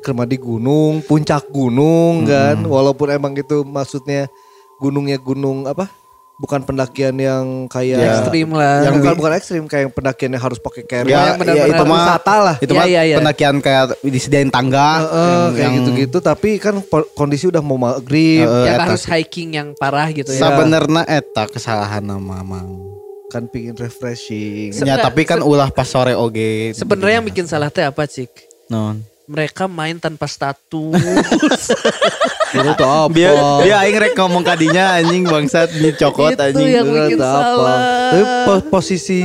kerma di gunung puncak gunung kan walaupun emang itu maksudnya gunungnya gunung apa bukan pendakian yang kayak Ya. Ekstrim lah. yang bukan bukan ekstrim kayak pendakian yang harus pakai carry Ya, yang benar-benar ya, itu mah wisata lah Itu Iya, mah iya, iya. pendakian kayak disediain tangga Heeh, kayak gitu-gitu tapi kan kondisi udah mau maghrib yang eta harus hiking yang parah gitu ya. Sebenarnya eta kesalahan nama mang. kan pingin refreshing Se- Ya tapi kan ulah pas sore oge. Sebenarnya yang bikin salah teh apa, Cik? non. Mereka main tanpa status. itu tuh apa Dia dia aing rek ngomong kadinya anjing bangsat di cokot Itu anjing. yang bikin apa. salah. Tapi po- posisi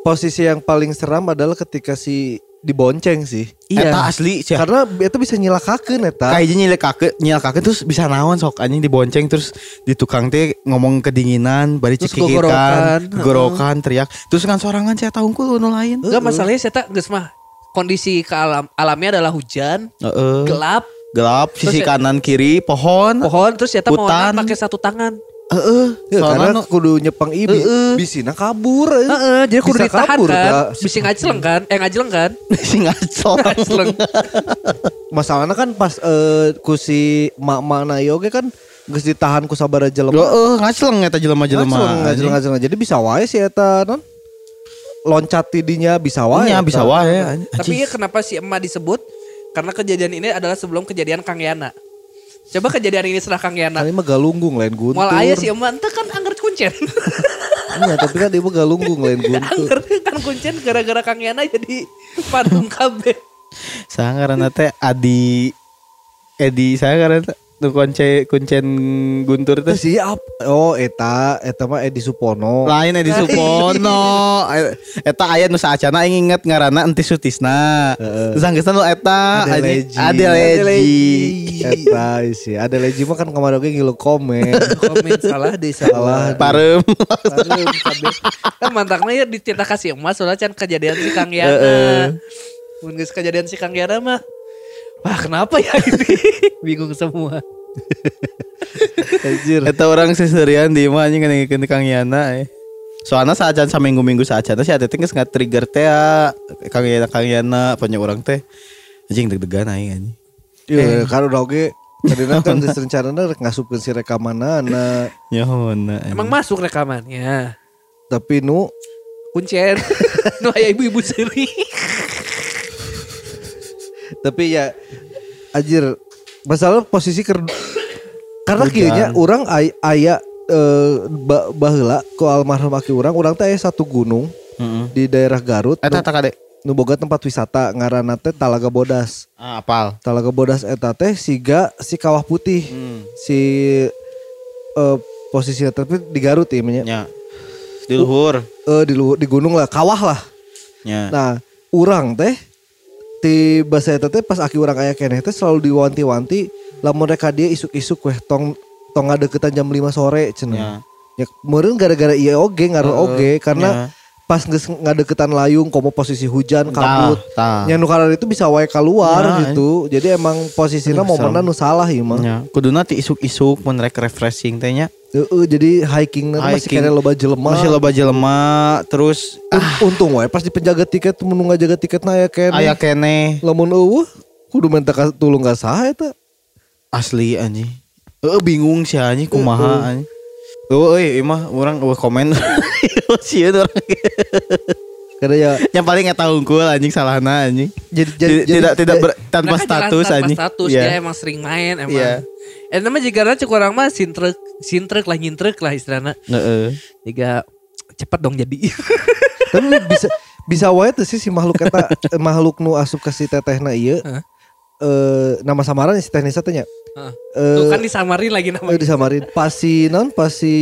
posisi yang paling seram adalah ketika si dibonceng sih. Iya. Eta asli sih. Karena itu bisa nyilakakeun eta. Kayaknya nyilek kake, nyilek kake terus bisa naon sok anjing dibonceng terus di tukang teh ngomong kedinginan, bari gogorokan. gorokan, teriak. Terus kan sorangan saya tahu unggul nu lain. Enggak masalahnya saya tak geus mah kondisi ke alam alamnya adalah hujan, Heeh. gelap, Gelap, sisi Terus ya- kanan kiri pohon. pohon terus ya mau pakai satu tangan. Heeh. Ya, karena Soalnya nu- kudu nyepang ibi, Heeh. bisina kabur. eh. Heeh, jadi kudu Bisa ditahan kabur, kan. Kak. Bisa ngajeleng kan? Eh ngajeleng kan? [laughs] si ngacol. Ngajeleng. [laughs] Masalahnya kan pas eh, ku si mak-mak na ieu ge kan geus ditahan ku sabaraha jelema. Heeh, ngaceleng eta jelema-jelema. Ngajeng, ngajeng. Jadi bisa wae sih eta non. Loncat tidinya bisa wae. Eta. bisa wae. anjing. Tapi ya kenapa si emak disebut? Karena kejadian ini adalah sebelum kejadian Kang Yana. Coba kejadian ini setelah Kang Yana. Kali mah galunggung lain guntur. Mal aya si emak ente kan angger kuncen. [laughs] Iya, tapi kan dia mah galunggung lain [laughs] guntur. angger kan kuncen gara-gara Kang Yana jadi padung kabeh. Saya karena teh Adi Edi saya karena nu kunce kuncen guntur teh Terus iya ap- oh eta eta mah Edi Supono. lain Edi Supono eta aya nu saacana aing inget ngaranna Enti Sutisna terus anggeusna nu eta Ada anjing, Leji. Ade Leji Eta sih, ada Leji mah kan kemarin oge ngilu komen. [laughs] Komen salah deh salah. kabeh. Kan mantakna ya dititah kasih emas soalnya can kejadian si Kang Yana. Mun geus kejadian si Kang Yana mah Wah kenapa ya ini? [laughs] Bingung semua. Anjir. eta orang seserian di mah anjing ngeukeun Kang Yana eh. Soalnya saacan saminggu-minggu saacan si Ate teh geus nge-trigger teh ya. Kang Yana Kang Yana punya orang teh anjing deg-degan aing anjing. Iya, kan udah oge Tadina kan geus rencanana rek ngasupkeun si rekamanana. Nyahouna. Emang masuk rekamannya. Tapi nu Kuncen. [laughs] nu aya ibu-ibu seri. Tapi ya anjir masalah posisi ker karena kayaknya orang ay, aya eh, ba, baheula ku almarhum aki orang orang teh satu gunung Heeh. di daerah Garut Eta nu, tak kade. nu boga tempat wisata ngaranna teh Talaga Bodas Ah, apal. Talaga Bodas eta teh siga si kawah putih Hmm. si eh, posisinya tapi di Garut ya. Nya. Di luhur. Eh, di lu- di gunung lah kawah lah Nya. Nah, urang teh di bahasa eta teh pas aki urang aya keneh teh selalu diwanti-wanti lamun reka dia isuk-isuk weh tong tong ngadeukeutan jam 5 sore cenah. Ya meureun gara-gara ieu oge ngaruh oge karena pas geus ngadeukeutan layung komo posisi hujan kabut. Karana itu bisa wae keluar Ya, gitu. Jadi emang posisinya serem. nu salah ieu mah. Nya. Kuduna ti isuk-isuk mun rek refreshing teh nya. Heeh, jadi hiking masih Hiking. kena loba jelema. Masih loba jelema terus Un- Untung wae pas di penjaga tiket mun ngajaga tiketna aya keneh. aya kene lamun eueuh kudu minta tulung ka saha eta asli anjing. Heeh bingung sih anjing kumaha anjing. Eueuh euy ieu mah urang eueuh komen. [laughs] Sieun urang. Karena ya Yang paling eta hungkul anjing salahna anjing. jadi Tidak tidak, tidak ber- tanpa Nah, kan jalan status tanpa anjing. status Iya. dia emang sering main emang. Iya. Eh nama jika cek orang mah sintrek sintrek lah nyintrek lah istilahnya. Heeh. Jika cepat dong jadi. [laughs] [laughs] tapi bisa bisa wae tuh sih si makhluk eta eh, makhluk nu asup ke si tetehna ieu. Heeh. Eh nama samaran si teh Nisa teh nya. Heeh. Eh, Tuh kan disamarin lagi namanya. disamarin pas si non pas si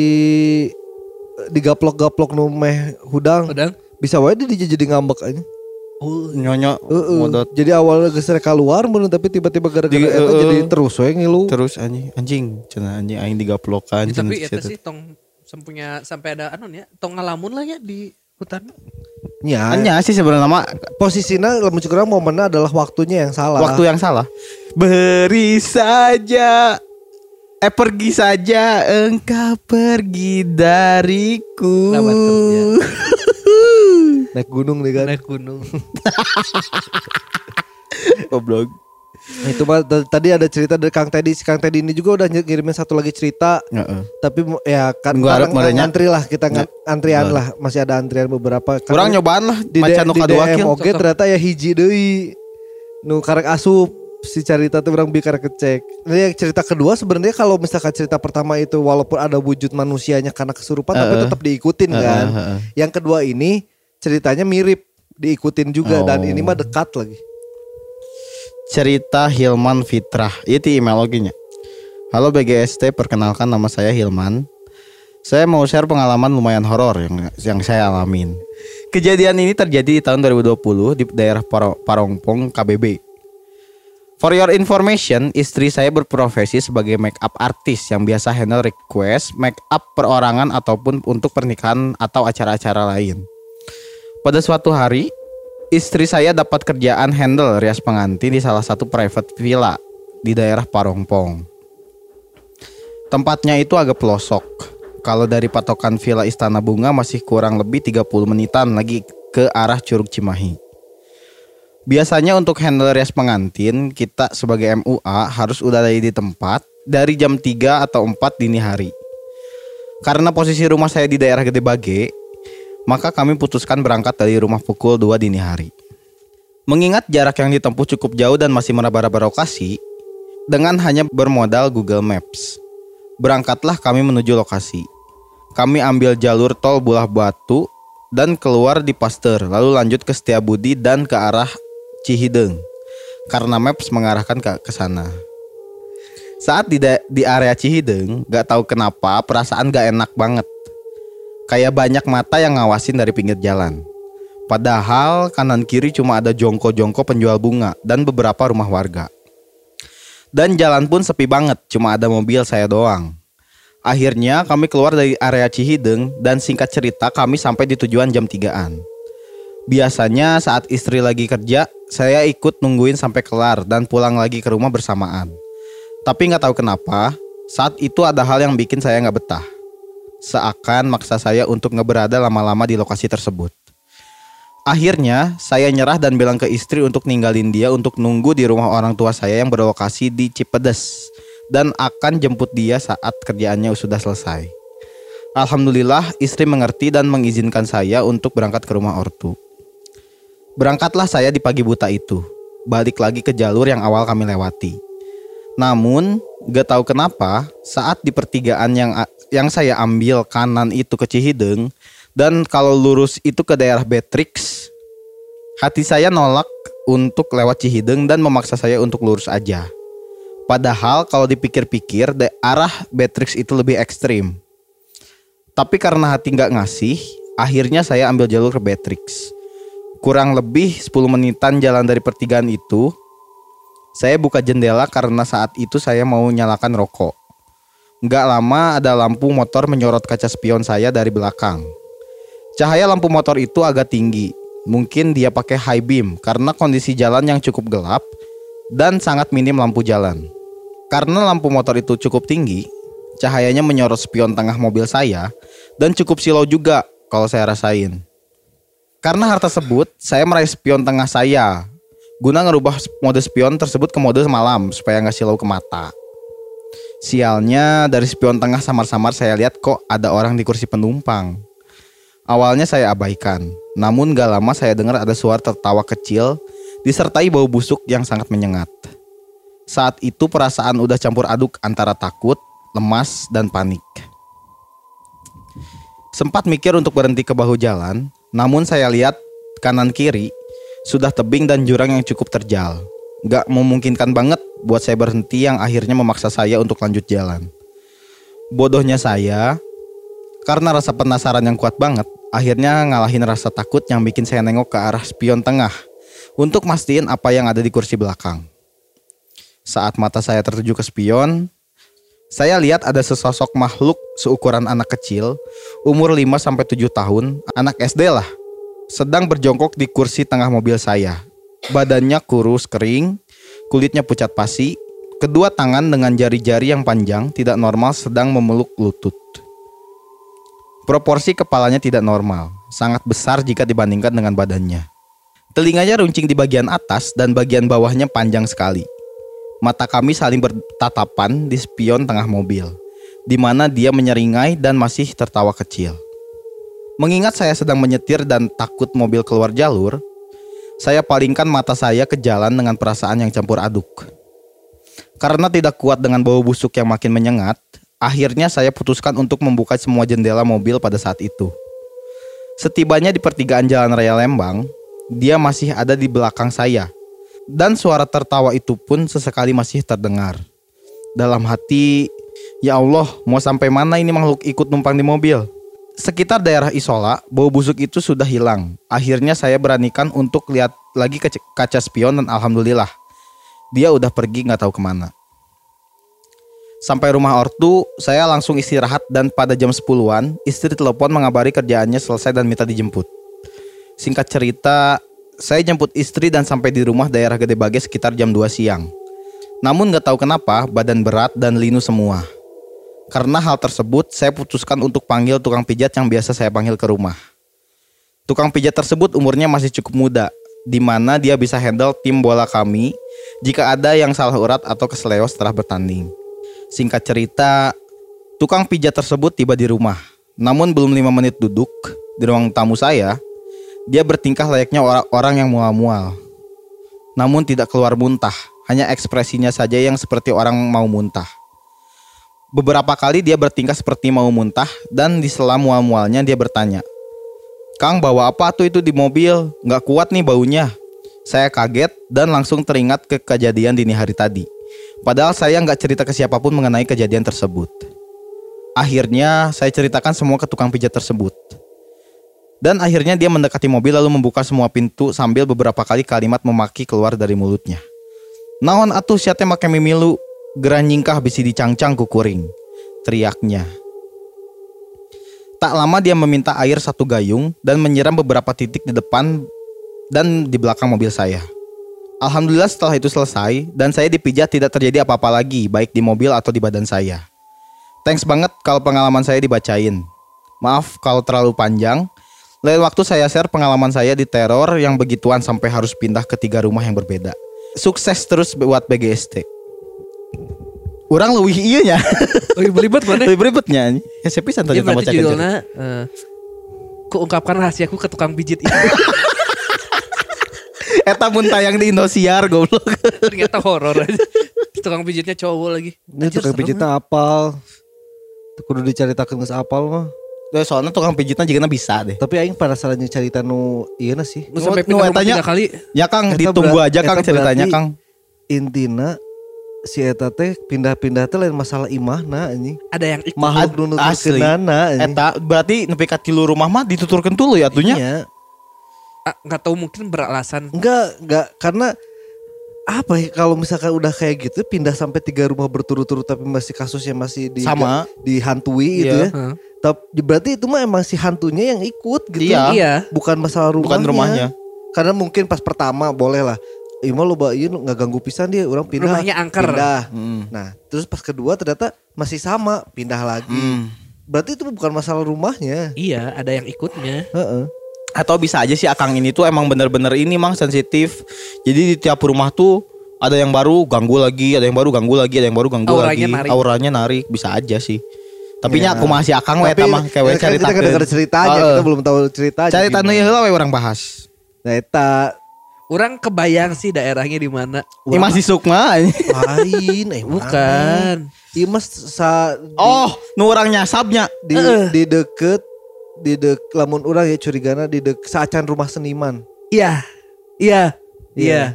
eh, digaplok-gaplok nu meh hudang Udah. bisa wae dia jadi- jadi ngambek aja. Oh, Nyonyo Heeh. modot Jadi awalnya geus rek keluar mun tapi tiba-tiba gara-gara eta heeh. jadi terus we ngilu. terus anjing anjing cenah anjing aing digaplokan Ya, tapi itu sih tong sempunya sampai ada anu ya, tong ngalamun lah ya di hutan. Nya. Anya sih sebenarnya mah Posisinya lamun cukup momennya adalah waktunya yang salah. waktu yang salah. Beri saja Eh pergi saja engkau pergi dariku. [laughs] Naik gunung nih kan. Naik gunung. [laughs] Goblok. Nah, itu mah tadi ada cerita dari Kang Teddy. Si Kang Teddy ini juga udah ngirimin satu lagi cerita. Heeh. Tapi mu- ya kan ntar ng- ngantri lah kita ngan- antrian lah. Masih ada antrian beberapa. Kan Kurang nyobaan lah di, macan di DM oge ternyata ya hiji deui. Nu karek asup si cerita tuh orang bi karek kecek. Yang cerita kedua sebenarnya kalau misalkan cerita pertama itu walaupun ada wujud manusianya karena kesurupan tapi Heeh. tetap diikutin Heeh, kan. heeh. Yang kedua ini ceritanya mirip diikutin juga dan Oh. ini mah dekat lagi. Cerita Hilman Fitrah. Itu email loginya. Halo BGST, perkenalkan nama saya Hilman. Saya mau share pengalaman lumayan horor yang yang saya alamin. Kejadian ini terjadi di tahun 2020 di daerah Paro- Parongpong, KBB. For your information, istri saya berprofesi sebagai make up artist yang biasa handle request make up perorangan ataupun untuk pernikahan atau acara-acara lain. Pada suatu hari, istri saya dapat kerjaan handle rias pengantin di salah satu private villa di daerah Parongpong. Tempatnya itu agak pelosok. Kalau dari patokan villa Istana Bunga masih kurang lebih 30 menitan lagi ke arah Curug Cimahi. Biasanya untuk handle rias pengantin, kita sebagai MUA harus udah ada di tempat dari jam 3 atau 4 dini hari. Karena posisi rumah saya di daerah Gede Bage, maka kami putuskan berangkat dari rumah pukul 2 dini hari. Mengingat jarak yang ditempuh cukup jauh dan masih meraba-raba lokasi, dengan hanya bermodal Google Maps. Berangkatlah kami menuju lokasi. Kami ambil jalur tol Bulah Batu dan keluar di Pasteur, lalu lanjut ke Setiabudi dan ke arah Cihideng. Karena Maps mengarahkan ke sana. Saat di di area Cihideng, gak tahu kenapa perasaan gak enak banget. Kayak banyak mata yang ngawasin dari pinggir jalan. Padahal kanan kiri cuma ada jongko-jongko penjual bunga dan beberapa rumah warga. Dan jalan pun sepi banget, cuma ada mobil saya doang. Akhirnya kami keluar dari area Cihideng dan singkat cerita kami sampai di tujuan jam 3-an. Biasanya saat istri lagi kerja, saya ikut nungguin sampai kelar dan pulang lagi ke rumah bersamaan. Tapi nggak tahu kenapa, saat itu ada hal yang bikin saya nggak betah. Seakan maksa saya untuk ngeberada lama-lama di lokasi tersebut. Akhirnya, saya nyerah dan bilang ke istri untuk ninggalin dia untuk nunggu di rumah orang tua saya yang berlokasi di Cipedes dan akan jemput dia saat kerjaannya sudah selesai. Alhamdulillah, istri mengerti dan mengizinkan saya untuk berangkat ke rumah ortu. Berangkatlah saya di pagi buta itu, balik lagi ke jalur yang awal kami lewati. Namun, gak tahu kenapa, saat di pertigaan yang yang saya ambil kanan itu ke Cihideng dan kalau lurus itu ke daerah Betrix, hati saya nolak untuk lewat Cihideng dan memaksa saya untuk lurus aja. Padahal kalau dipikir-pikir, arah Betrix itu lebih ekstrim. Tapi karena hati nggak ngasih, akhirnya saya ambil jalur ke Betrix. Kurang lebih 10 menitan jalan dari pertigaan itu, saya buka jendela karena saat itu saya mau nyalakan rokok. Nggak lama ada lampu motor menyorot kaca spion saya dari belakang. Cahaya lampu motor itu agak tinggi. Mungkin dia pakai high beam karena kondisi jalan yang cukup gelap dan sangat minim lampu jalan. Karena lampu motor itu cukup tinggi, cahayanya menyorot spion tengah mobil saya dan cukup silau juga kalau saya rasain. Karena hal tersebut, saya meraih spion tengah saya guna ngerubah mode spion tersebut ke mode malam supaya nggak silau ke mata. Sialnya dari spion tengah samar-samar saya lihat kok ada orang di kursi penumpang. Awalnya saya abaikan. Namun gak lama saya dengar ada suara tertawa kecil disertai bau busuk yang sangat menyengat. Saat itu perasaan udah campur aduk antara takut, lemas, dan panik. Sempat mikir untuk berhenti ke bahu jalan, namun saya lihat kanan kiri sudah tebing dan jurang yang cukup terjal. Gak memungkinkan banget buat saya berhenti yang akhirnya memaksa saya untuk lanjut jalan. Bodohnya saya, karena rasa penasaran yang kuat banget, akhirnya ngalahin rasa takut yang bikin saya nengok ke arah spion tengah untuk mastiin apa yang ada di kursi belakang. Saat mata saya tertuju ke spion, saya lihat ada sesosok makhluk seukuran anak kecil, umur 5 sampai 7 tahun, anak SD lah, sedang berjongkok di kursi tengah mobil saya. Badannya kurus kering, kulitnya pucat pasi, kedua tangan dengan jari-jari yang panjang tidak normal sedang memeluk lutut. Proporsi kepalanya tidak normal, sangat besar jika dibandingkan dengan badannya. Telinganya runcing di bagian atas dan bagian bawahnya panjang sekali. Mata kami saling bertatapan di spion tengah mobil, di mana dia menyeringai dan masih tertawa kecil. Mengingat saya sedang menyetir dan takut mobil keluar jalur, saya palingkan mata saya ke jalan dengan perasaan yang campur aduk. Karena tidak kuat dengan bau busuk yang makin menyengat, akhirnya saya putuskan untuk membuka semua jendela mobil pada saat itu. Setibanya di pertigaan Jalan Raya Lembang, dia masih ada di belakang saya. Dan suara tertawa itu pun sesekali masih terdengar. Dalam hati, ya Allah, mau sampai mana ini makhluk ikut numpang di mobil? Sekitar daerah Isola, bau busuk itu sudah hilang. Akhirnya saya beranikan untuk lihat lagi ke kaca spion dan alhamdulillah, dia udah pergi nggak tahu ke mana. Sampai rumah ortu, saya langsung istirahat dan pada jam 10-an, istri telepon mengabari kerjaannya selesai dan minta dijemput. Singkat cerita, saya jemput istri dan sampai di rumah daerah Gede Bage sekitar jam 2 siang. Namun gak tahu kenapa, badan berat dan linu semua. Karena hal tersebut, saya putuskan untuk panggil tukang pijat yang biasa saya panggil ke rumah. Tukang pijat tersebut umurnya masih cukup muda, di mana dia bisa handle tim bola kami jika ada yang salah urat atau keseleo setelah bertanding. Singkat cerita, tukang pijat tersebut tiba di rumah. Namun belum lima menit duduk di ruang tamu saya, dia bertingkah layaknya orang-orang yang mual-mual. Namun tidak keluar muntah, hanya ekspresinya saja yang seperti orang mau muntah. Beberapa kali dia bertingkah seperti mau muntah dan di sela mual-mualnya dia bertanya, Kang bawa apa tuh itu di mobil? Nggak kuat nih baunya. Saya kaget dan langsung teringat ke kejadian dini hari tadi. Padahal saya nggak cerita ke siapa pun mengenai kejadian tersebut. Akhirnya saya ceritakan semua ke tukang pijat tersebut. Dan akhirnya dia mendekati mobil lalu membuka semua pintu sambil beberapa kali kalimat memaki keluar dari mulutnya. Naon atuh siate make mimilu, gerah nyingkah bisi dicangcang kukuring. Teriaknya. Tak lama dia meminta air satu gayung dan menyiram beberapa titik di depan dan di belakang mobil saya. Alhamdulillah setelah itu selesai dan saya dipijat tidak terjadi apa-apa lagi baik di mobil atau di badan saya. Thanks banget kalau pengalaman saya dibacain. Maaf kalau terlalu panjang. Lain waktu saya share pengalaman saya di teror yang begituan sampai harus pindah ke tiga rumah yang berbeda. Sukses terus buat BGST. Orang lebih iya nya. Lebih belibet mana? lebih ribetnya. Ya saya pisan tadi Iya berarti judulnya eh, Kuungkapkan rahasiaku ke tukang pijit itu [laughs] Eta mun tayang di Indosiar goblok. Ternyata horor aja Tukang pijitnya cowok lagi Ini tukang pijitnya apal. Kudu diceritakan geus apal mah. Ya, soalnya tukang pijitnya juga bisa deh. Tapi aing penasaran jeung cerita nu ieu na sih. Sampai Nu- nu pindah kali Ya Kang, ditunggu aja Kang ceritanya Kang. Intina si eta teh pindah-pindah teh lain masalah imahna anjing. Ada yang ikut Makhluk nu nuturkeunana. Eta berarti nepi ka tilu rumah mah dituturkeun dulu ya atunya. Iya. ah, nggak tahu mungkin beralasan Enggak, enggak karena apa ya kalau misalkan udah kayak gitu pindah sampai tiga rumah berturut-turut tapi masih kasusnya masih di Sama. dihantui gitu Iya. ya. Heeh. Tapi berarti itu mah emang si hantunya yang ikut gitu. Iya. Iya Bukan masalah rumahnya. Bukan rumahnya. Karena mungkin pas pertama boleh lah. Ima lo iya nggak ganggu pisan dia orang pindah. Rumahnya angker. Pindah. Hmm. Nah, terus pas kedua ternyata masih sama, pindah lagi. Hmm. Berarti itu bukan masalah rumahnya. Iya ada yang ikutnya Heeh. Atau bisa aja sih Akang ini tuh emang bener-bener ini mang sensitif. Jadi di tiap rumah tuh ada yang baru ganggu lagi, ada yang baru ganggu lagi, ada yang baru ganggu Auranya lagi. narik. Auranya narik bisa aja sih. Tapi nya aku masih akang we mah kewe kan kita caritakeun. dengar ceritanya, Heeh. kita belum tahu ceritanya. Nu gimana. ieu heula we urang bahas. Nah, eta Orang kebayang sih daerahnya di mana. Ini masih sukma. lain eh Bukan. Iya mas sa di, Oh, nu urang nyasabnya. di, di deket di dek lamun orang ya curigana di dek saacan rumah seniman. Iya. Iya. Iya.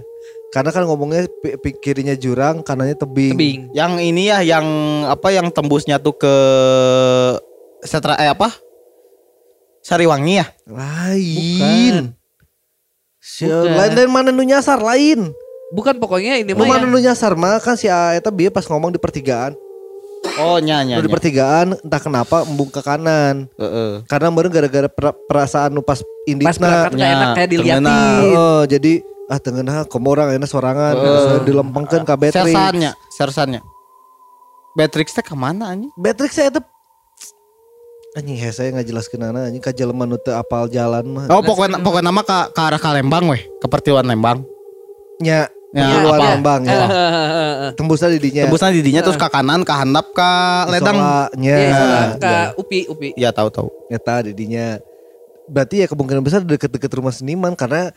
Karena kan ngomongnya pi- pi- kirinya jurang, kanannya tebing. Tebing. Yang ini ya yang apa yang tembusnya tuh ke setra eh apa? Sariwangi ya? Lain. Bukan. Lain dari mana nu nyasar lain. Bukan pokoknya ini mah mana yang- nu nyasar mah kan si eta bieu pas ngomong di pertigaan. Oh, nya nya. Nu di pertigaan entah kenapa embung ke kanan. Heeh. Karena meureun gara-gara per- perasaan nu pas pas inditna. berangkat enak kayak diliatin. Oh, jadi ah tengenah komo orang enak sorangan uh, dilempengkeun ka Beatrix. Sersannya, sersannya. Beatrix teh ke mana anjing? Beatrix saya tuh anjing he saya nggak jelaskeun anak anjing ka jelema nu teu apal jalan mah. Oh, pokoknya pokoknya nama ke, ke arah ke Lembang weh, ke pertiwan Lembang. Nya Ya, keluar apa? Lembang ya. [laughs] Tembusnya di dinya. Tembusnya di dinya terus ke kanan, ke handap, ke ledang. Nya. Iya, ya. ke Upi, Upi. Ya tahu tahu. Eta di dinya. Berarti ya kemungkinan besar deket-deket rumah seniman karena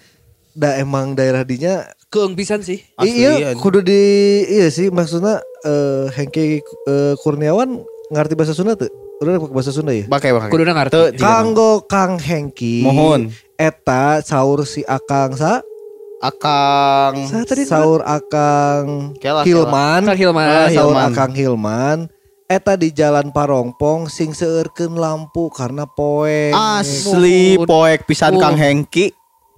da emang daerah dinya Keung pisan sih. Asli, iya kudu di iya sih maksudnya eh Hengki eh, Kurniawan ngerti bahasa Sunda tuh udah pakai bahasa Sunda ya Pakai pakai. Kudu jika- Kanggo Kang Hengki Mohon. Eta saur si Akang sa Akang Sa tadi Saur Akang Kelas, Hilman Kang Hilman. Ah, Saur Hilman. Akang Hilman Eta di jalan Parongpong sing seurkeun lampu karena poe Asli poek pisan. Kang Hengki.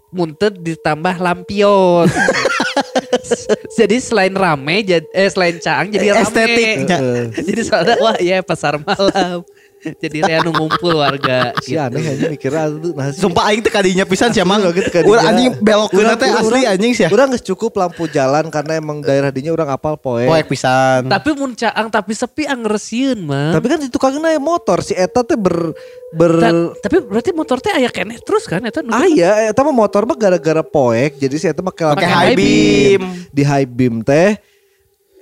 Muntet ditambah lampion. [laughs] jadi selain rame jadi eh selain caang jadi rame. Estetiknya. Heeh. jadi soalnya wah ya pasar malam. [laughs] jadi saya ngumpul warga. Si aneh aja mikirnya tuh nah si- Sumpah aing teh kadinya pisan sih emang. Loh, gitu kadinya. Urang anjing belok Urang- teh asli anjing sih. Urang geus cukup lampu jalan karena emang daerah dinya urang apal poe. Poek pisan. Tapi mun caang tapi sepi angeresieun mah. Tapi kan di tukangnya naik motor si Eta teh ber ber Ta- tapi berarti motor teh aya keneh terus kan eta nu- Ah iya, Eta mah motor mah gara-gara poek jadi si Eta high high beam. Di high beam teh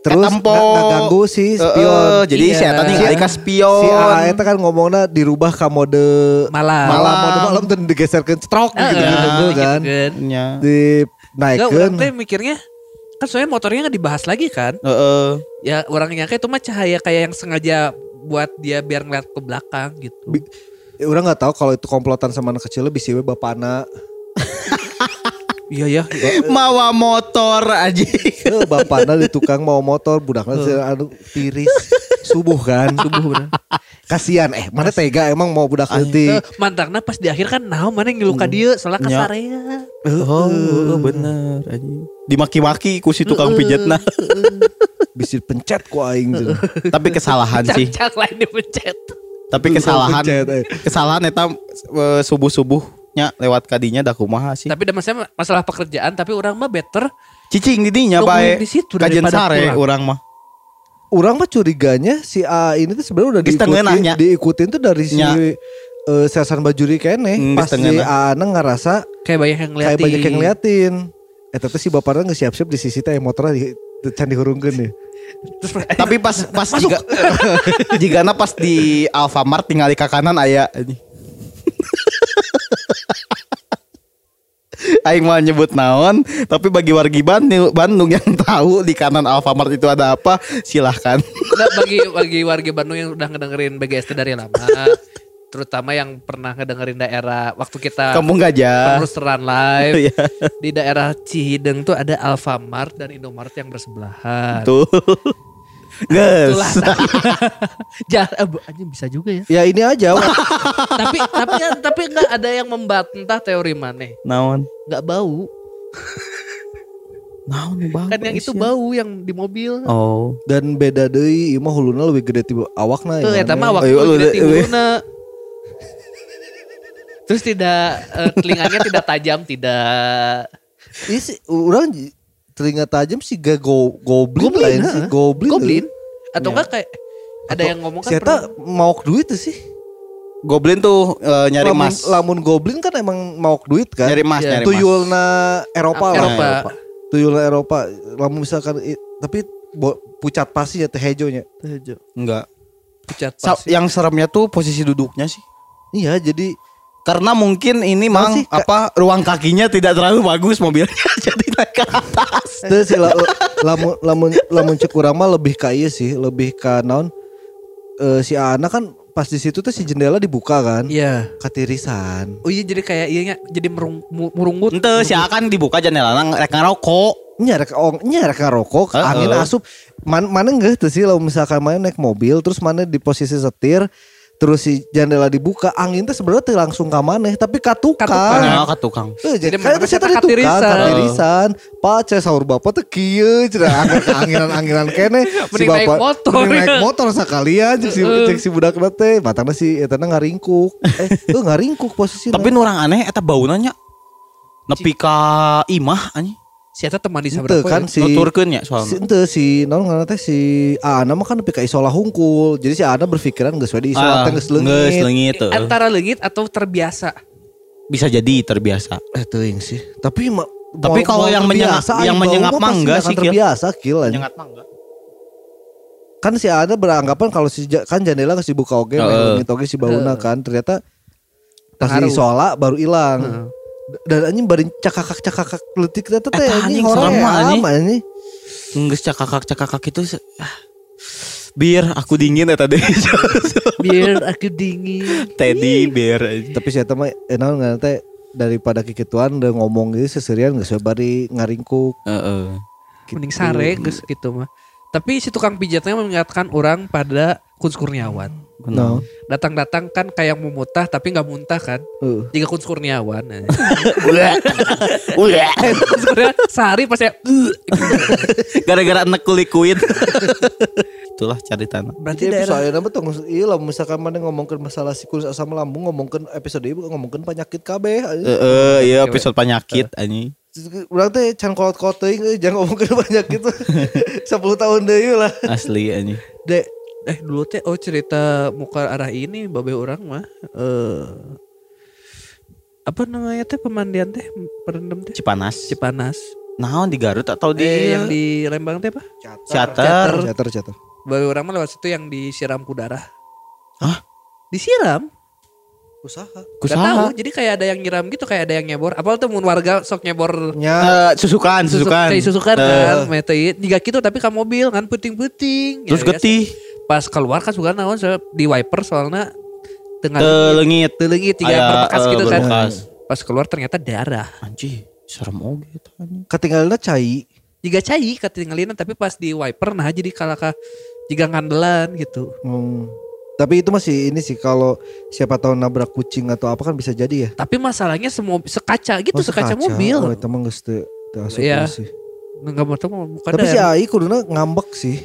terus nggak ganggu si spion. Heeh, jadi Iya. si eta nih spion. Si AA Eta kan ngomongnya dirubah ke mode malam. malam, mode malam dan digeserkan stroke Heeh, gitu, gitu kan. kan. Nya. Enggak, Dinaikkan. orang teh mikirnya kan soalnya motornya nggak dibahas lagi kan. Heeh. Ya orang nyangka itu mah cahaya kayak yang sengaja buat dia biar ngeliat ke belakang gitu. Bi- Ya, orang nggak tahu kalau itu komplotan sama anak kecil bisa we bapak anak. [laughs] Iya ya. [laughs] Mawa motor aja. Eh, bapakna di tukang mau motor budakna si anu tiris subuh kan [laughs] subuh bener kasihan eh mana tega emang mau budak Eh, Mantangna pas di akhir kan nah mana yang ngilu ka dieu soalnya Nya. kasarea. Oh, bener anjing. Dimaki-maki ku si tukang pijetna. bisa pencet ku aing tuh. [laughs] Tapi kesalahan sih. Cak lain dipencet. Tapi kesalahan. Eh. Kesalahan eta eh, subuh-subuhnya lewat kadinya dah kumaha sih. Tapi ada masalah masalah pekerjaan tapi orang mah better Cicing di dinya bae. di situ Kajen daripada sare urang mah. Orang mah curiganya si A ini tuh sebenarnya udah diikutin, diikutin tuh dari si Nya. eh, Sersan Bajuri kene Hmm, pas si tengeunah. Ana ngerasa kayak banyak yang ngeliatin. kayak banyak yang ngeliatin. Eh tapi si bapaknya nggak siap-siap di sisi teh motornya di can dihurungkeun nih. Terus Tapi pas pas jika [laughs] jigana pas di Alfamart tinggal di ke kanan aya anjing. [laughs] Aing mau nyebut naon, tapi bagi wargi Bandung, Bandung yang tahu di kanan Alfamart itu ada apa, silahkan. Nah, bagi bagi warga Bandung yang udah ngedengerin BGST dari lama, terutama yang pernah ngedengerin daerah waktu kita Kampung Gajah. penelusuran live Iya. di daerah Cihideng tuh ada Alfamart dan Indomart yang bersebelahan. Tuh. Itulah. [laughs] Jah, eh, anjing bisa juga ya. Ya ini aja. [laughs] tapi tapi tapi nggak ada yang membantah teori maneh. Naon? Nggak bau. Naon bang? Kan yang itu bau yang di mobil. Oh. Dan beda deui ieu mah huluna lebih gede tiba awakna. Tuh, eta mah lu- gede lu- timurna. Terus tidak eh, telinganya tidak tajam, tidak sih, orang telinga tajam sih gak go, goblin, Goblin, lain ha. sih, goblin. goblin atau enggak kayak ada yang ngomong kan Saya pernah- mau duit tuh sih. Goblin tuh eh, nyari lamun, emas. lamun goblin kan emang mau duit kan. Nyari emas, Iya. nyari emas. Tuyulna Eropa lah. Eropa. Tuyulna Eropa. Lamun misalkan i- tapi bo, pucat pasti ya teh hejonya. Enggak. pucat Sa- pasir. yang seremnya tuh posisi duduknya sih. Iya jadi Karena mungkin ini mang sih, apa ruang kakinya tidak terlalu bagus mobilnya [laughs] jadi naik ke atas. Itu sih la- la- lamun lamun lamun cek urang mah lebih ka ieu sih, lebih ka naon eh, si Ana kan pas di situ tuh si jendela dibuka kan. Iya. Katirisan. Oh iya jadi kayak iya nya, jadi merung, murungut. Ente si akan dibuka jendela rek ngarokok. Nyarek ong nyarek ngarokok, Heeh. angin asup. Man, mana enggak tuh sih kalau misalkan mana naik mobil terus mana di posisi setir terus si jendela dibuka, angin teh sebenarnya langsung ka maneh tapi ka tukang. Ka Nah, ke tukang. Eh, jadi kan mana eta tadi tukang katirisan. Pak cek sahur bapak tuh kieu cenah angin anginan-anginan kene [laughs] si Mending naik bapak motor. mending naik motor sekalian cek si cek si budak teh batangna si eta ngaringkuk. Eh, tuh ngaringkuk posisi. Tapi nu orang aneh eta bauna nya nepi ka imah anjing. Si eta teman di sabrapa kan ya? si Nuturkeun nya si soalnya. ente si non ngaranna teh si Ana mah kan nepi ka isola hungkul. Jadi si Ana berpikiran geus we di isola teh geus Ah, geus leungit. Antara leungit atau terbiasa. Bisa jadi terbiasa. Eh teuing sih. Tapi ma- Tapi mau- kalau mau yang menyengap- terbiasa, yang menyengap bau mah enggak nggak sih, terbiasa kill anjing. Nyengat mah enggak. kan si Ana beranggapan kalau si kan jendela geus dibuka oge leungit oge si bauna kan ternyata pas di Pengaruh. isola baru hilang. Heeh. Dan anjing bari cakakak-cakakak leutik ternyata teh Eta anjing serem mah, anjing. hoream anjing. Geus cakakak-cakakak itu se- ah. Bir aku dingin eta deh. [laughs] Biar aku dingin. Teddy bear. Tapi eta mah enak nggak teh daripada kikituan udah ngomong gitu seserian geus bari ngaringkuk. Heeh. Mending sare geus gitu mah. Tapi si tukang pijatnya mengingatkan orang pada Kun Kurniawan. No. Datang-datang kan kayak mau muntah tapi nggak muntah kan. Uh. Jika Kun Kurniawan. Nah. [laughs] Udah. Udah. Kun Kurniawan sehari pas ya. "Uh." Gara-gara enek kulit Itulah caritan. Berarti Jadi daerah episode nama tuh iya lah misalkan mana ngomongkan masalah siklus asam lambung ngomongkan episode ini ngomongkan penyakit KB. Heeh, iya episode penyakit anjing. Urang teh can kolot-kolot teuing euy jangan ngomongkan [laughs] penyakit [laughs] tuh. 10 tahun deui lah. Asli anjing. Dek, eh dulu teh oh cerita muka arah ini babe orang mah eh apa namanya teh pemandian teh perendam teh Cipanas. Cipanas. Naon di Garut atau di Eh, yang di Lembang teh apa? Cater. Cater cater. Babe orang mah lewat situ yang disiram kudarah. Hah? Disiram? Usaha. Gak tahu. Kusaha. Jadi kayak ada yang nyiram gitu, kayak ada yang nyebor. Apa tuh mun warga sok nyebor Nya Eh, susukan, susuk, susukan. kayak susukan Eh, kan, meteit. Jika gitu tapi ke mobil kan puting-puting. Terus Ya, getih. Pas keluar kan suka naon so, di wiper soalnya dengan Telengit. telengit tiga berbekas eh, gitu kan. berbekas. Pas keluar ternyata darah. Anjing, serem oge eta anjing. ketinggalannya cai. Jika cai ketinggalan tapi pas di wiper nah jadi kalaka jika ngandelan gitu. Hmm. Tapi itu masih ini sih kalau siapa tahu nabrak kucing atau apa kan bisa jadi ya. Tapi masalahnya semua sekaca gitu, Oh, sekaca, sekaca. mobil. Oh, itu mah geus teu asup Iya. sih. Enggak mau tahu bukan Tapi si Ai kuduna ngambek sih.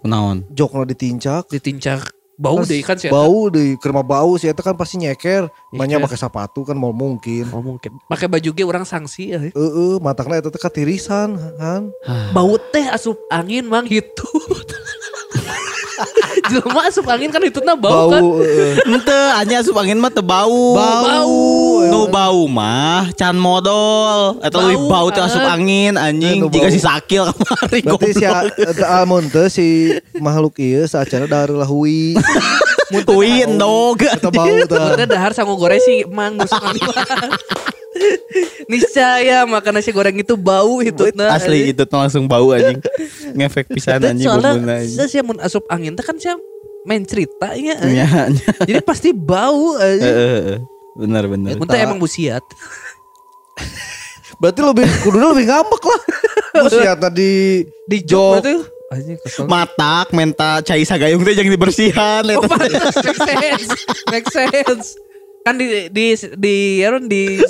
Kunaon? Jokna ditincak. ditincak bau deh kan sih. Bau deh, kerma bau sih eta kan pasti nyeker. Banyak Nyeker. pakai sepatu kan mau mungkin. Oh mungkin. Pakai baju ge orang sanksi ya. Heeh, matangna eta teh katirisan kan. Bau teh asup angin mang gitu. [laughs] Jelema asup angin kan hitutna bau, kan. heeh. Ente, hanya asup angin mah teu bau. Bau. Nu bau mah can modal Eta Bau, lebih bau teh asup kan. angin anjing Nu Jika bau. si sakil kemari Berarti si almun teh si makhluk ieu saacana dahareula hui. [laughs] Ui endog Eta bau teh. Maksudnya dahar sangu goreng sih mang angin. [laughs] Niscaya makan nasi goreng itu bau hitutna. Asli itu langsung bau anjing Ngefek pisan anjing soalnya bumbuna anjing saya mun asup angin teh kan saya main cerita ya. Jadi pasti bau Eh, aja. eh, eh. Bener bener Mun emang busiat. Berarti lebih kuduna lebih ngambek lah. Busia tadi Di jok berarti. Anjing. Matak menta cai sagayung teh jangan dibersihan Oh, pantes, make sense, make sense. Kan di di di ya, Ron, di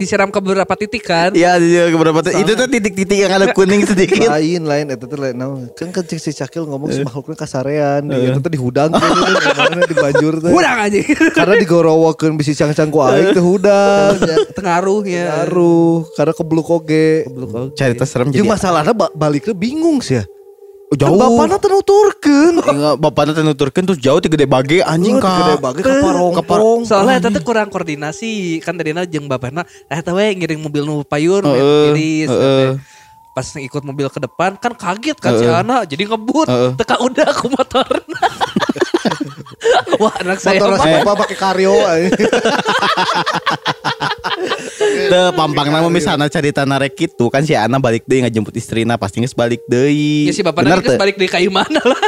disiram ke beberapa titik kan. Iya di beberapa teh itu tuh titik-titik yang ada kuning sedikit lain lain eta teh lain naon. Kan kan si Cakil ngomong si makhluknya kasarean. Eta teh dihudang teh kemarin [laughs] di banjur teh. Kurang aja. Karena digorowokeun bisi cang-cang ku aing teh hudang. Tengaruhnya. Ngaruh karena kebluk oge. Cerita serem Jeung jadi masalahnya ba baliknya bingung sih ya. Jauh. Kan [laughs] bapakna teh nuturkeun. Enggak, bapaknya teh nuturkeun terus jauh ti gede bage anjing Oh, ka. gede bage ka parongpong. Soalnya eta teh kurang koordinasi kan tadina jeung bapana eta we ngiring mobil nu payur Heeh, iris heeh. Pas ikut mobil ke depan kan kaget kan si Heeh. anak jadi ngebut Heeh. teka udah aku motor [laughs] wah anak saya Motor si Bapak pakai Karyo. [laughs] Teu pampang nama misalnya cerita narek itu kan si Ana balik deui ngajemput istrina pasti geus balik deui. ya si bapak Bener balik dari kayu mana lah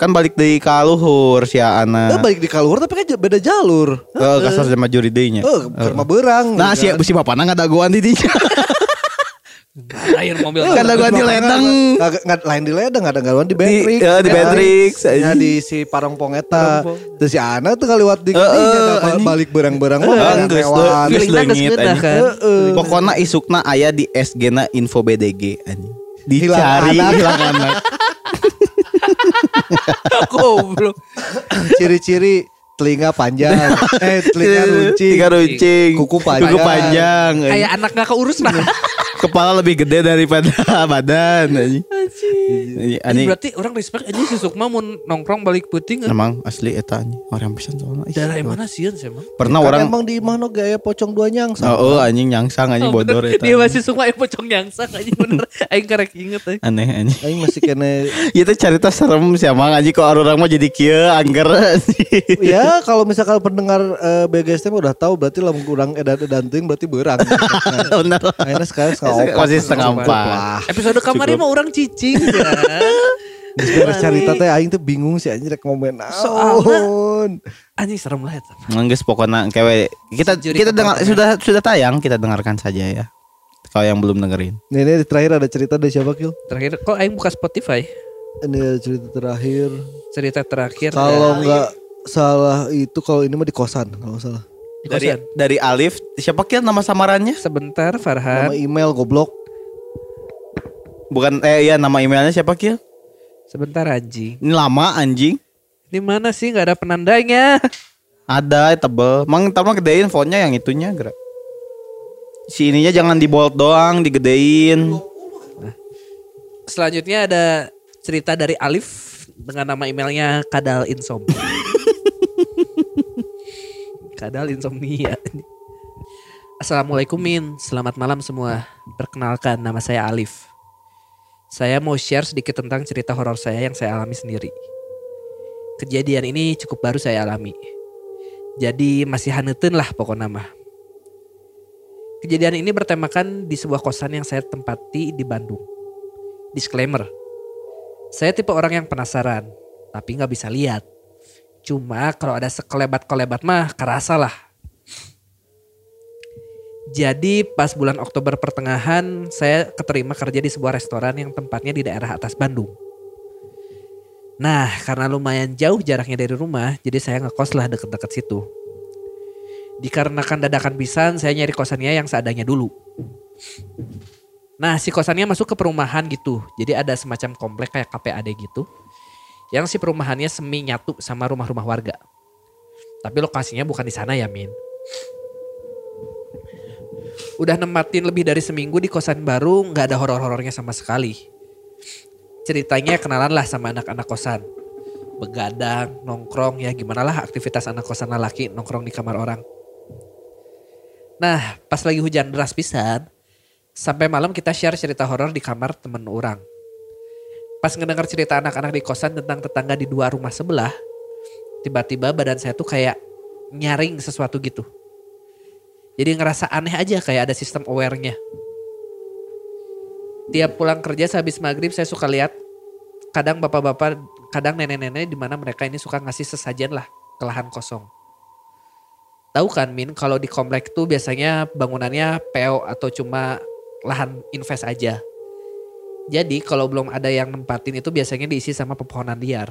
Kan balik deui ka luhur si Eh Ana. balik di Kaluhur tapi kan beda jalur. Heeh, kasar sama juri deui nya. Eh, karena berang. Nah si si bapana ngadaguan di dinya. [laughs] air mobil Kan daguan di ledeng. Nggak nggak- lain di ledeng ada galuan di Di- Beatrix. ya, di Beatrix, Ya di si Parongpong eta. Terus si Ana tuh kali lewat di Eh, eh, balik berang-berang Ah, mah mewah. geus leungit, anjing. kan. Heeh. Pokoknya isukna aya di SG na info BDG anjing. Hilang Dicari hilang anak. [laughs] goblok Ciri-ciri telinga panjang. eh telinga [laughs] runcing. Tiga runcing. Kuku panjang. Kuku panjang. kayak anak gak keurus nah [laughs] Kepala lebih gede daripada [laughs] badan anjing. Ini Anjing. berarti orang respect aja si Sukma mau nongkrong balik puting kan? Emang asli eta anjing. Orang pisan soalnya. Ih, Daerah mana sih sih emang? Pernah orang emang di mana gaya pocong dua nyang Oh, oh anjing nyangsang anjing Oh, bodor eta. Dia masih Sukma yang pocong nyangsak aja bener. Aing karek inget eh. aneh anjing. Aing masih kena [laughs] Ieu teh cerita serem sih emang anjing kok orang mah jadi kieu angger anjing. ya kalau misalkan pendengar eh, BGST mah udah tahu berarti lamun kurang edan edan teuing berarti beurang. [laughs] Bener. Akhirnya sekarang opat. Masih setengah empat. Episode kemarin mah orang cicing ya. [laughs] Beres cerita teh aing teh bingung sih anjing rek ngomongin Soalnya- naon. Anjing serem lah eta. Nggak pokoknya kewe kita kita dengar sudah sudah tayang kita dengarkan saja ya. Kalau yang belum dengerin. Nih, ini terakhir ada cerita dari siapa Kil? Terakhir kok aing buka Spotify. Ini cerita terakhir. Cerita terakhir Kalau nggak salah itu kalau ini mah di kosan kalau salah. Dari dari Alif siapa kira nama samarannya? sebentar Nama Farhan. email goblok. Bukan eh ya nama emailnya siapa kira? Sebentar anjing. Ini lama anjing. Di mana sih nggak ada penandanya? Ada tebel. Mang tama gedein fontnya yang itunya gerak. Si ininya jangan di bold doang, digedein. Selanjutnya ada cerita dari Alif dengan nama emailnya Kadal Insomnia. Kadal Insomnia. Assalamualaikum Min, selamat malam semua. Perkenalkan nama saya Alif. Saya mau share sedikit tentang cerita horor saya yang saya alami sendiri. Kejadian ini cukup baru saya alami. Jadi masih haneuten lah pokoknya mah. Kejadian ini bertemakan di sebuah kosan yang saya tempati di Bandung. Disclaimer, saya tipe orang yang penasaran, tapi nggak bisa lihat. Cuma kalau ada sekelebat-kelebat mah kerasa lah. Jadi pas bulan Oktober pertengahan saya keterima kerja di sebuah restoran yang tempatnya di daerah atas Bandung. Nah karena lumayan jauh jaraknya dari rumah jadi saya ngekos lah deket-deket situ. Dikarenakan dadakan pisan saya nyari kosannya yang seadanya dulu. Nah si kosannya masuk ke perumahan gitu. Jadi ada semacam komplek kayak KPAD gitu. Yang si perumahannya semi nyatu sama rumah-rumah warga. Tapi lokasinya bukan di sana ya Min. Udah nematin lebih dari seminggu di kosan baru nggak ada horor-horornya sama sekali. Ceritanya kenalan lah sama anak-anak kosan. Begadang, nongkrong ya gimana lah aktivitas anak kosan lelaki nongkrong di kamar orang. Nah pas lagi hujan deras pisan, Sampai malam kita share cerita horor di kamar temen orang. Pas ngedengar cerita anak-anak di kosan tentang tetangga di dua rumah sebelah, tiba-tiba badan saya tuh kayak nyaring sesuatu gitu. Jadi ngerasa aneh aja kayak ada sistem aware-nya. Tiap pulang kerja sehabis maghrib saya suka lihat kadang bapak-bapak, kadang nenek-nenek di mana mereka ini suka ngasih sesajen lah ke lahan kosong. Tahu kan Min, kalau di komplek tuh biasanya bangunannya PO atau cuma lahan invest aja. Jadi kalau belum ada yang nempatin itu biasanya diisi sama pepohonan liar.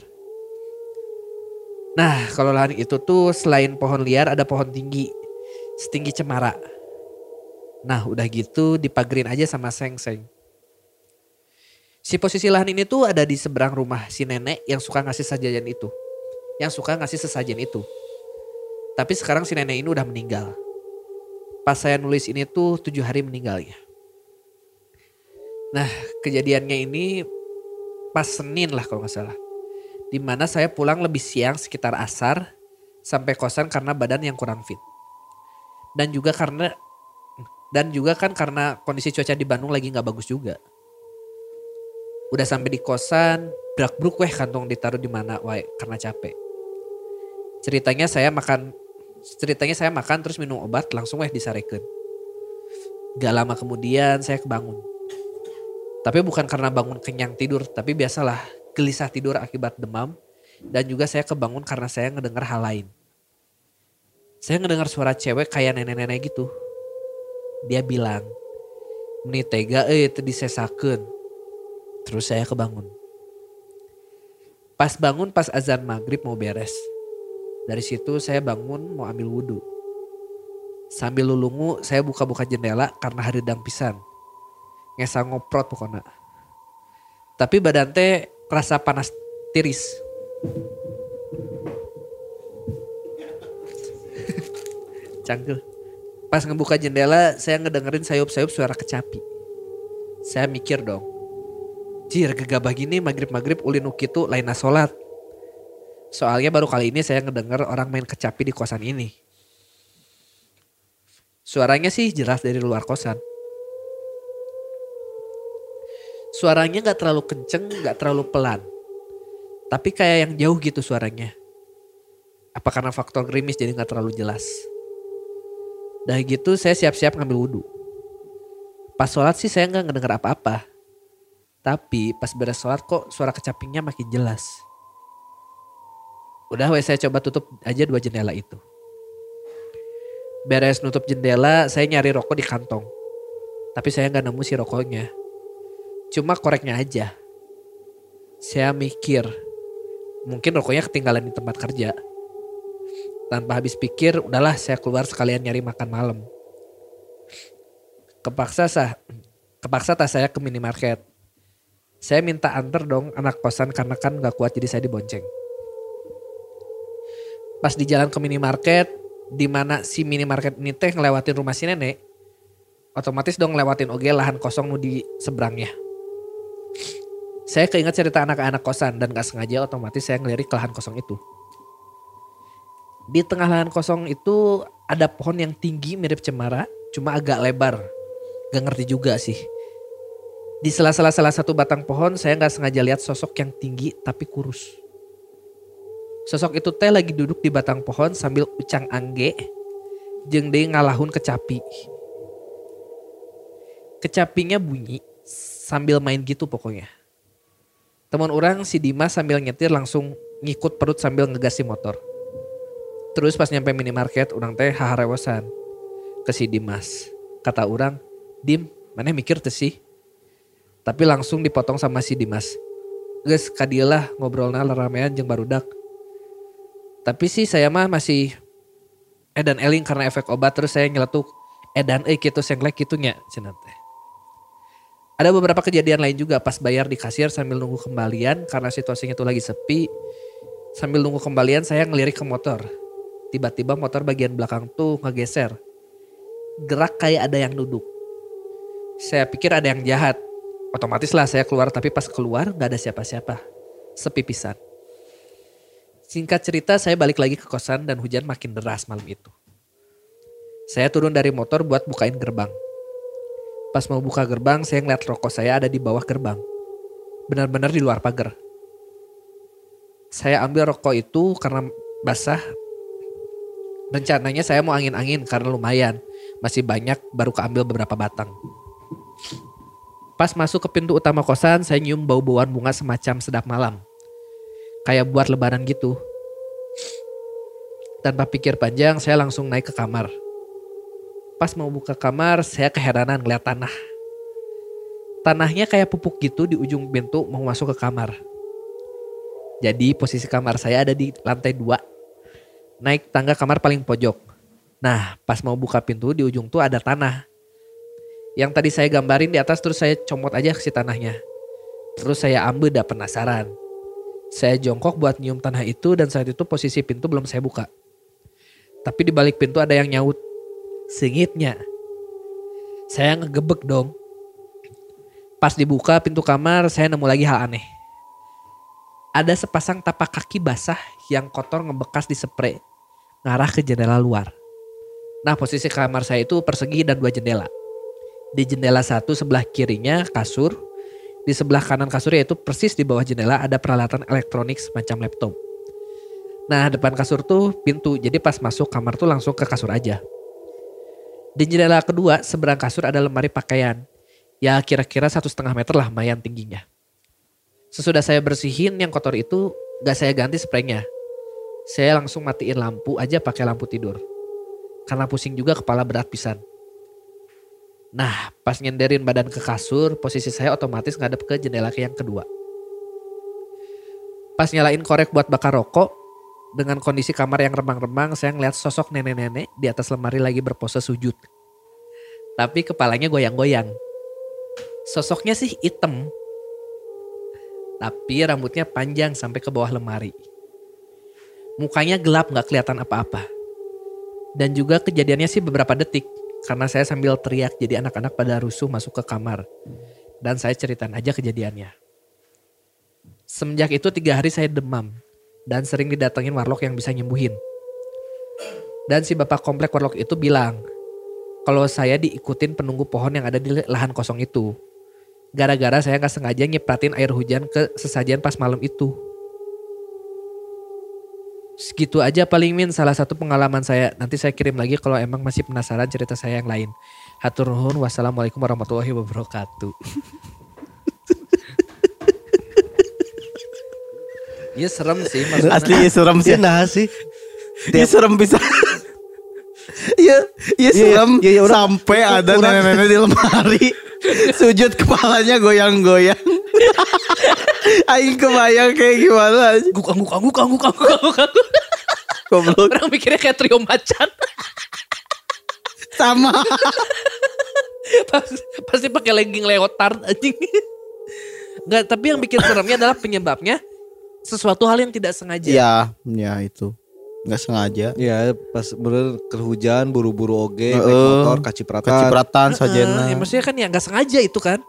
Nah kalau lahan itu tuh selain pohon liar ada pohon tinggi. Setinggi cemara. Nah udah gitu dipagerin aja sama seng-seng. Si posisi lahan ini tuh ada di seberang rumah si nenek yang suka ngasih sajian itu. Yang suka ngasih sesajen itu. Tapi sekarang si nenek ini udah meninggal. Pas saya nulis ini tuh tujuh hari meninggalnya. Nah kejadiannya ini pas Senin lah kalau nggak salah. Di mana saya pulang lebih siang sekitar asar sampai kosan karena badan yang kurang fit. Dan juga karena dan juga kan karena kondisi cuaca di Bandung lagi nggak bagus juga. Udah sampai di kosan, brak bruk weh kantong ditaruh di mana wae karena capek. Ceritanya saya makan ceritanya saya makan terus minum obat langsung weh disarekeun. Gak lama kemudian saya kebangun. Tapi bukan karena bangun kenyang tidur, tapi biasalah gelisah tidur akibat demam dan juga saya kebangun karena saya ngedengar hal lain. Saya ngedengar suara cewek kayak nenek-nenek gitu. Dia bilang, "Meni tega eh itu disesakeun." Terus saya kebangun. Pas bangun pas azan maghrib mau beres. Dari situ saya bangun mau ambil wudhu. Sambil lulungu saya buka-buka jendela karena hari dang pisan. Ngesa ngoprot pokoknya. Tapi badan teh rasa panas tiris. [laughs] Cangkel. Pas ngebuka jendela saya ngedengerin sayup-sayup suara kecapi. Saya mikir dong. Jir gegabah gini maghrib-maghrib ulin ukitu lain sholat. Soalnya baru kali ini saya ngedenger orang main kecapi di kosan ini. Suaranya sih jelas dari luar kosan. Suaranya gak terlalu kenceng, gak terlalu pelan. Tapi kayak yang jauh gitu suaranya. Apa karena faktor gerimis jadi gak terlalu jelas. Dah gitu saya siap-siap ngambil wudhu. Pas sholat sih saya gak ngedenger apa-apa. Tapi pas beres sholat kok suara kecapinya makin jelas. Udah saya coba tutup aja dua jendela itu. Beres nutup jendela saya nyari rokok di kantong. Tapi saya gak nemu si rokoknya. Cuma koreknya aja. Saya mikir, mungkin rokoknya ketinggalan di tempat kerja. Tanpa habis pikir, udahlah saya keluar sekalian nyari makan malam. Kepaksa sah, kepaksa tas saya ke minimarket. Saya minta antar dong anak kosan karena kan gak kuat jadi saya dibonceng. Pas di jalan ke minimarket, di mana si minimarket ini teh ngelewatin rumah si nenek, otomatis dong ngelewatin oge lahan kosong nu di seberangnya. Saya keinget cerita anak-anak kosan dan gak sengaja otomatis saya ngelirik ke lahan kosong itu. Di tengah lahan kosong itu ada pohon yang tinggi mirip cemara, cuma agak lebar. Gak ngerti juga sih. Di sela-sela salah satu batang pohon saya gak sengaja lihat sosok yang tinggi tapi kurus. Sosok itu teh lagi duduk di batang pohon sambil ucang angge, jeng dia ngalahun kecapi. Kecapinya bunyi sambil main gitu pokoknya. Teman orang si Dimas sambil nyetir langsung ngikut perut sambil ngegas si motor. Terus pas nyampe minimarket orang teh haharewasan ke si Dimas. Kata orang, Dim, mana mikir tuh sih? Tapi langsung dipotong sama si Dimas. Guys, kadilah ngobrolna leramean jeung barudak. Tapi sih saya mah masih edan eling karena efek obat terus saya nyeletuk edan eh gitu senglek gitu nya teh. Ada beberapa kejadian lain juga pas bayar di kasir sambil nunggu kembalian karena situasinya itu lagi sepi. Sambil nunggu kembalian saya ngelirik ke motor. Tiba-tiba motor bagian belakang tuh ngegeser. Gerak kayak ada yang duduk. Saya pikir ada yang jahat. Otomatis lah saya keluar tapi pas keluar gak ada siapa-siapa. Sepi pisan. Singkat cerita saya balik lagi ke kosan dan hujan makin deras malam itu. Saya turun dari motor buat bukain gerbang. Pas mau buka gerbang, saya ngeliat rokok saya ada di bawah gerbang. Benar-benar di luar pagar. Saya ambil rokok itu karena basah. Rencananya saya mau angin-angin karena lumayan. Masih banyak, baru keambil beberapa batang. Pas masuk ke pintu utama kosan, saya nyium bau-bauan bunga semacam sedap malam. Kayak buat lebaran gitu. Tanpa pikir panjang, saya langsung naik ke kamar. Pas mau buka kamar, saya keheranan ngeliat tanah. Tanahnya kayak pupuk gitu di ujung pintu mau masuk ke kamar. Jadi posisi kamar saya ada di lantai dua. Naik tangga kamar paling pojok. Nah pas mau buka pintu di ujung tuh ada tanah. Yang tadi saya gambarin di atas terus saya comot aja ke si tanahnya. Terus saya ambil dah penasaran. Saya jongkok buat nyium tanah itu dan saat itu posisi pintu belum saya buka. Tapi di balik pintu ada yang nyaut. Singitnya. Saya ngegebek dong. Pas dibuka pintu kamar, saya nemu lagi hal aneh. Ada sepasang tapak kaki basah yang kotor ngebekas di spray. Ngarah ke jendela luar. Nah posisi kamar saya itu persegi dan dua jendela. Di jendela satu sebelah kirinya kasur. Di sebelah kanan kasur yaitu persis di bawah jendela ada peralatan elektronik semacam laptop. Nah depan kasur tuh pintu, jadi pas masuk kamar tuh langsung ke kasur aja. Di jendela kedua seberang kasur ada lemari pakaian. Ya kira-kira satu setengah meter lah lumayan tingginya. Sesudah saya bersihin yang kotor itu gak saya ganti spraynya. Saya langsung matiin lampu aja pakai lampu tidur. Karena pusing juga kepala berat pisan. Nah pas nyenderin badan ke kasur posisi saya otomatis ngadep ke jendela yang kedua. Pas nyalain korek buat bakar rokok, dengan kondisi kamar yang remang-remang, saya ngeliat sosok nenek-nenek di atas lemari lagi berpose sujud. Tapi kepalanya goyang-goyang. Sosoknya sih hitam. Tapi rambutnya panjang sampai ke bawah lemari. Mukanya gelap gak kelihatan apa-apa. Dan juga kejadiannya sih beberapa detik. Karena saya sambil teriak jadi anak-anak pada rusuh masuk ke kamar. Dan saya ceritain aja kejadiannya. Semenjak itu tiga hari saya demam dan sering didatengin warlock yang bisa nyembuhin. Dan si bapak komplek warlock itu bilang, kalau saya diikutin penunggu pohon yang ada di lahan kosong itu. Gara-gara saya nggak sengaja nyepratin air hujan ke sesajen pas malam itu. Segitu aja paling min salah satu pengalaman saya. Nanti saya kirim lagi kalau emang masih penasaran cerita saya yang lain. Hatur nuhun. Wassalamualaikum warahmatullahi wabarakatuh. [laughs] Iya serem sih maksudnya. Asli iya serem sih. Iya nah sih. Iya serem bisa. Iya, iya serem. iya, iya, orang- Sampai ada nenek-nenek di lemari. [laughs] Sujud kepalanya goyang-goyang. [laughs] Aing kebayang kayak gimana. Guk angguk angguk angguk angguk angguk angguk. Goblok. Orang mikirnya kayak trio macan. Sama. pasti, pasti pakai legging leotard anjing. Enggak, tapi yang bikin seremnya adalah penyebabnya sesuatu hal yang tidak sengaja. Ya, ya itu. Nggak sengaja. Ya pas bener kerhujan buru-buru oge naik Heeh. motor kacipratan. Kecipratan Heeh, sajana. ya maksudnya kan ya nggak sengaja itu kan.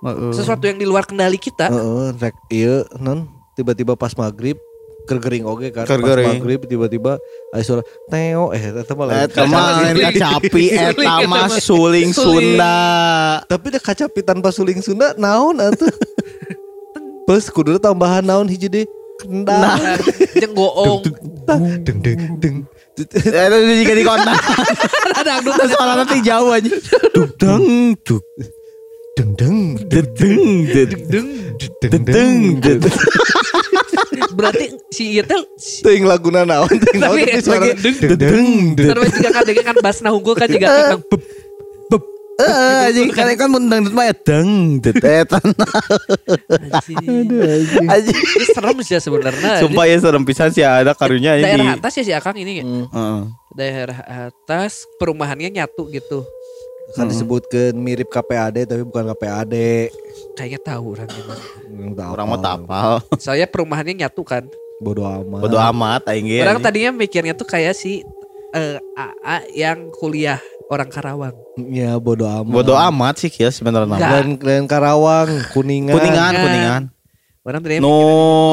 Heeh. Sesuatu yang di luar kendali kita. Heeh, rek iya non tiba-tiba pas maghrib kergering oge kan pas Kergering. maghrib tiba-tiba ada suara teo eh eta mah lain Eta mah lain kacapi, eta mah suling. Sunda. tapi dah kacapi tanpa suling Sunda naon atuh [laughs] Plus kudu tambahan naon hiji deui kendang. Nah, goong. deng deng deng Eta juga di kontak. Ada Terus suara nanti jauh aja. Duk deng duk deng deng dedeng dedeng dedeng dedeng. Berarti si ieu teh teuing laguna naon teuing naon Tapi lagi deng, deng deng deng Sarua juga kan dengan kan basna hunggul kan juga kan beb beb Eh, anjing kan kan mun dangdut mah ya deng det eta. anjing. Serem sih ya sebenarnya. Sumpah ya serem pisan sih ada karunya ini. daerah atas ya si Akang ini. Heeh. Daerah atas perumahannya nyatu gitu. kan disebutkan mirip KPAD tapi bukan KPAD Kayaknya tahu orang gimana. Hmm, Orang mah apal. tapal. Soalnya perumahannya nyatu kan. bodoh amat Bodo amat aing. Orang tadinya mikirnya tuh kayak si eh, AA yang kuliah orang Karawang. ya bodoh amat Bodo amat sih ya sebenarnya. Dan kalian Karawang kuningan Kuningan, kuningan. Orang tadinya No,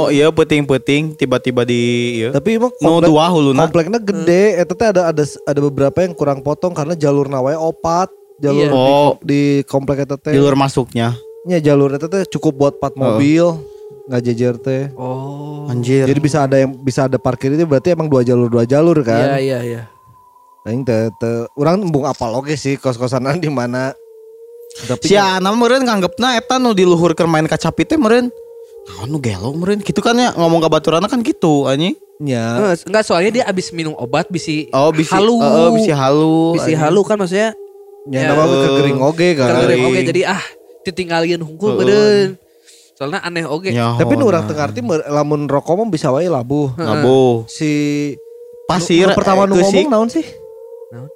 iya peting-peting tiba-tiba di iya. tapi emang No komplek, dua huluna. kompleknya gede eta teh ada ada ada beberapa yang kurang potong karena jalur nawe opat jalur Iya. di, Oh. di komplek eta teh Jalur masuknya. nya jalur eta teh cukup buat empat mobil nggak jejer teh Oh. Anjir. jadi bisa ada yang bisa ada parkir itu berarti emang dua jalur dua jalur Iya kan iya iya. Aing teh teh urang embung apal oge sih kos-kosanan di mana tapi Si Ana meureun nganggepna eta nu di luhur keur main kacapi teh meureun. Nah, nu gelo meureun gitu kan ya ngomong ka baturana kan gitu anjing. nya Eh, Enggak soalnya dia abis minum obat bisi Oh, bisi halu. Heeh, bisi halu. Bisi halu kan maksudnya nya Ya. nama kegering oge kan Kegering Kegering. oge jadi ah ditinggalin hungkul beureun. Soalnya aneh oge. Nyaho, tapi nu urang nah. teu ngarti mer- lamun rokok mah bisa wae labuh Ngabo. si Pasir nu pertama eh, nu ngomong naon sih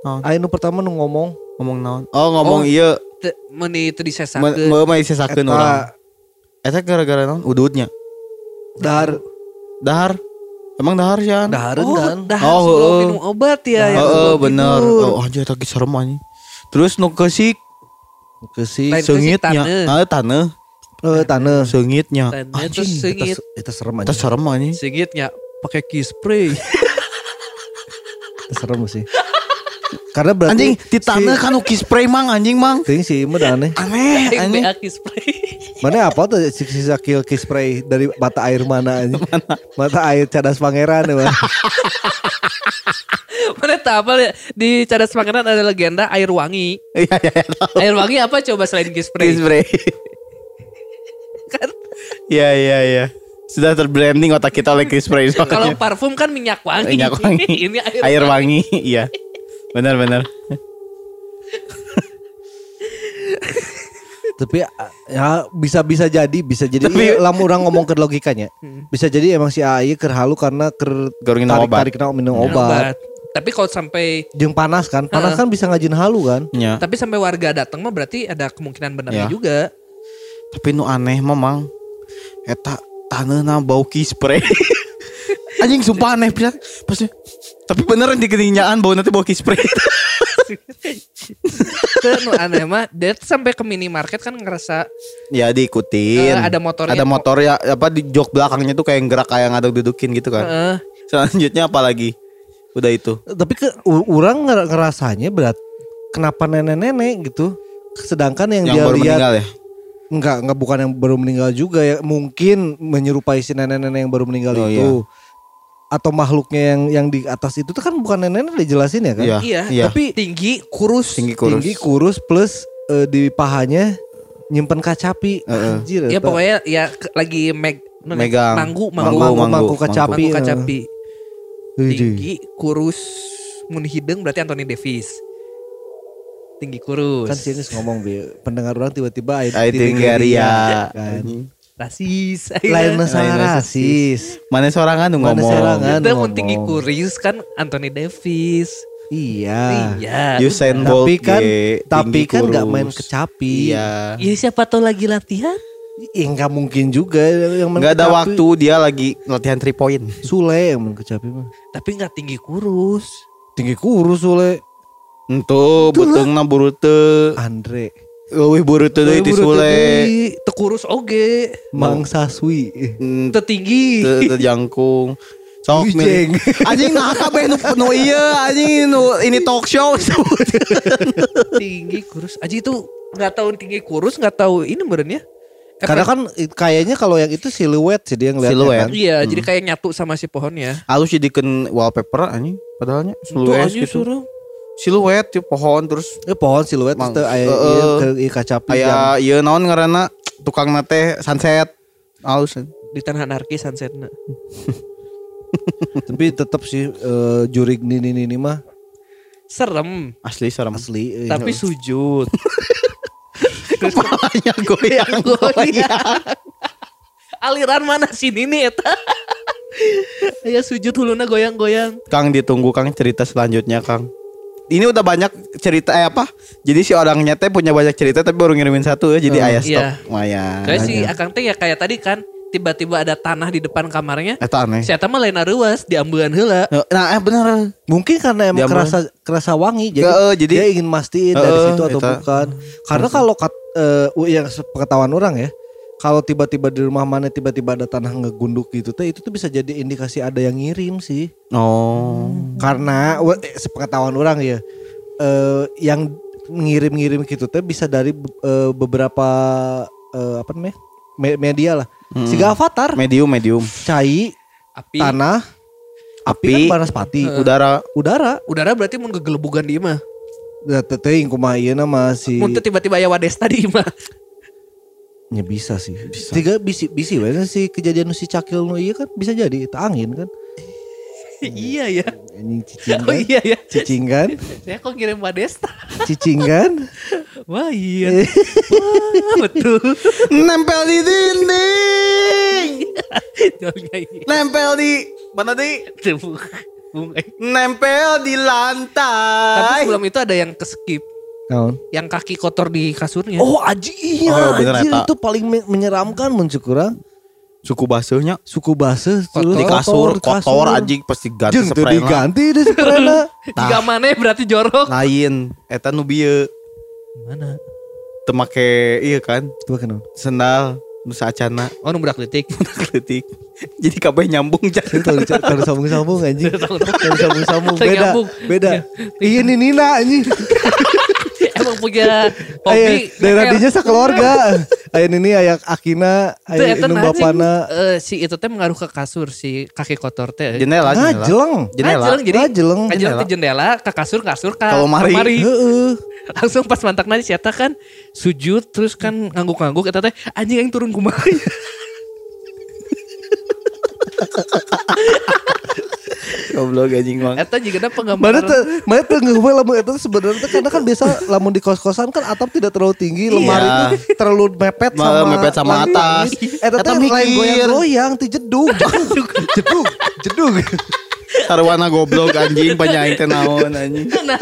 Naon? Ayo nu pertama nu ngomong ngomong naon? Oh, ngomong Oh. iya Meni itu disesakeun. me mah disesakeun urang. Eta gara-gara naon? Udutnya. dahar Dahar. Emang dahar sih an? dahareun Oh, kan dah Oh, sebelum heeh. minum obat ya. yang Heeh, sebelum bener. tidur. Oh, anjir ge serem anjing. Terus nu keusik ke si Lain keusik seungitnya. taneuh. Ah, taneuh. Eh taneuh Seungitnya. Taneuh Anjing. terus seungit. Eta- eta serem aja serem anjing. Singitnya pakai key spray. eta serem sih karena berarti Anjing di taneuh kan uki spray mang anjing mang. Ting sih mah aneh Aneh anjing. Key spray. Mana apa tuh si- sisa kill kiss spray dari mata air mana aja? Mata air cadas pangeran ya. Mana tahu apa ya? di Cadas Pangeran ada legenda air wangi. Iya iya iya. Air wangi apa coba selain kiss spray? Kiss spray. Kan Iya iya iya. Sudah terbranding otak kita oleh spray. soalnya. kalau parfum kan minyak wangi. minyak wangi. [laughs] Ini air, air wangi. Iya. Benar benar. Tapi ya bisa bisa jadi bisa jadi Tapi- lamun orang ngomong ke logikanya. Bisa jadi emang si AI ker halu karena ker tarik obat. tarik minum Minum obat. obat. Tapi kalau sampai Jeung panas kan, panas Heeh. kan bisa ngajin halu kan. Ya. tapi sampai warga datang mah berarti ada kemungkinan benarnya Ya. juga. Tapi nu aneh memang eta taneuhna bau kiss [laughs] spray. Anjing sumpah aneh pisan. Pasnya tapi beneran di keninjaan bau nanti bau kiss [laughs] spray. Itu nu aneh mah dia sampai ke minimarket kan ngerasa ya diikutin. Eh, ada motornya. Ada motor ya apa di jok belakangnya tuh kayak gerak kayak ngaduk dudukin gitu kan. eh, Selanjutnya apa lagi? Udah itu. Tapi ke orang nger- ngerasanya berat kenapa nenek-nenek gitu. Sedangkan yang, Yang dia baru lihat meninggal ya. Enggak enggak bukan yang baru meninggal juga ya, mungkin menyerupai si nenek-nenek yang baru meninggal Oh, itu. Atau makhluknya yang yang di atas itu tuh kan bukan nenek-nenek dijelasin ya kan? Iya. iya, iya. tapi tinggi, kurus. Tinggi kurus. Tinggi kurus plus eh, di pahanya nyimpen kacapi. Heeh. Anjir. Ya pokoknya ya lagi meg, Megang. manggu, Manggu, manggu, manggu, manggu, kacapi. manggu kacapi. Widih. Tinggi, kurus, mun hidung berarti Anthony Davis. Tinggi kurus. Kan sini ngomong bi pendengar orang tiba-tiba air Ai Tinggaria. kan. rasis. Lain masalah rasis. rasis. Mana seorang anu Mana ngomong. sorangan? Itu mun ngomong. tinggi kurus kan Anthony Davis. Iya. Iya. Usain Bolt Tapi kan ge, tapi tinggi kan nggak main kecapi. Iya. Ya siapa tahu lagi latihan. Ya nggak mungkin juga yang Nggak ada waktu dia lagi latihan 3 point. Sule yang main kecapi mah. Tapi nggak tinggi kurus. Tinggi kurus Sule. Entu beteungna buru teu. Andre. Leuwih buru teu deui ti Sule. Tekurus oge. Mang Saswi. Hmm, Tetinggi. Teu teu jangkung. Sok milih. [laughs] Anjing nah kabeh nu nu ieu anjing nu ini talk show. [laughs] tinggi kurus. Aji itu nggak tahu tinggi kurus nggak tahu ini benernya. Karena kan kayaknya kalau yang itu siluet sih dia ngeliatnya Siluet. kan. Iya, jadi kayak nyatu sama si pohonnya. Halus jadikan wallpaper anjing padahalnya Itu siluet gitu. suruh. Siluet di pohon terus Eh pohon siluet Mang- itu aya Heeh. ieu kacapi yang aya ieu naon ngaranna tukang nate sunset. Halus. Di tanah anarkis sunsetnya. [laughs] tapi tetap sih eh, jurig nini nini mah Serem, Asli serem. asli. eh. tapi sujud. [laughs] Kepalanya goyang goyang. [laughs] Aliran mana sih ini eta? Ya sujud huluna goyang-goyang. Kang ditunggu Kang cerita selanjutnya Kang. Ini udah banyak cerita eh apa? Jadi si orangnya teh punya banyak cerita tapi baru ngirimin satu ya jadi Oh, ayah stok. iya. Lumayan. Kayak si Akang teh ya kayak tadi kan tiba-tiba ada tanah di depan kamarnya. Eta aneh. Si mah lain aruas diambean heula. Nah, eh bener. Mungkin karena emang Dia kerasa kerasa wangi jadi Heeh, jadi- dia ingin mastiin dari Heeh, situ atau eta. bukan. Karena kalau kat, eh, yang pengetahuan orang ya, kalau tiba-tiba di rumah mana tiba-tiba ada tanah ngegunduk gitu teh itu tuh bisa jadi indikasi ada yang ngirim sih. Oh. Karena we- eh, sepengetahuan orang ya eh, yang ngirim-ngirim gitu teh bisa dari eh, beberapa eh, apa namanya? me- media lah. Siga avatar, Medium medium. cai, Api. tanah, api, Api, kan banaspati, udara. udara. Udara berarti mun gegelebugan di imah. Da teteuing kumaha ieu na masih Mun tiba-tiba aya wadesta di imah. [laughs] nya bisa sih. Tiga bisi bisi kan si kejadian si cakil nu ieu kan bisa jadi itu angin kan. [laughs] iya ya. Anjing cicing Oh kan. iya ya. Cicing kan? [laughs] Saya kok ngirim wadesta. Cicing kan? [laughs] Wah iya. Wah, betul. Nempel di dinding. Nempel di mana di? Nempel di Tapi lantai. sebelum itu ada yang keskip. Naon? Yang kaki kotor di kasurnya. Oh aji iya Oh, bener anjir, eta. itu paling me- menyeramkan mun cek urang. Suku basuhnya Suku base Kotor. di kasur kotor anjing pasti ganti Jeung sprayna. diganti deh sprayna. Jika [laughs] mana berarti jorok. Lain eta nu bieu Mana? teu make ieu kan Coba kenal. sendal nu saacana Oh numbrak litik. [laughs] kritik. Jadi kabeh nyambung. Kalau kalau sambung-sambung anjing. Kalau sambung-sambung beda. Beda. Iya nih Nina anjing. [laughs] Punya [laughs] hobi. daerah ngeker. dinya sakeluarga. [laughs] Aya ini aya Akina, Itu aya eta indung anjing, bapana. eh, si itu teh mengaruh ke kasur si kaki kotor teh. Jendela, jendela. Ngajeleng. Jendela. Ngajeleng, jadi Ngajeleng. ngajeleng ke jendela, ke kasur, kasur, ke lemari. Heeh. [laughs] Langsung pas mantak nanti si Eta kan sujud terus kan ngangguk-ngangguk Eta teh anjing yang turun kumaha. Goblok anjing bang. Eta juga ada Mana penggambaran. tuh, mana tuh ngewe lamun itu sebenarnya karena kan biasa lamun di kos-kosan kan atap tidak terlalu tinggi, lemari Iya. itu terlalu mepet Ma- sama mepet sama atas. Eta Eta teh lain goyang-goyang ti jedug. [laughs] jedug, jedug. Sarwana goblok anjing panyaing teh naon anjing. Nah,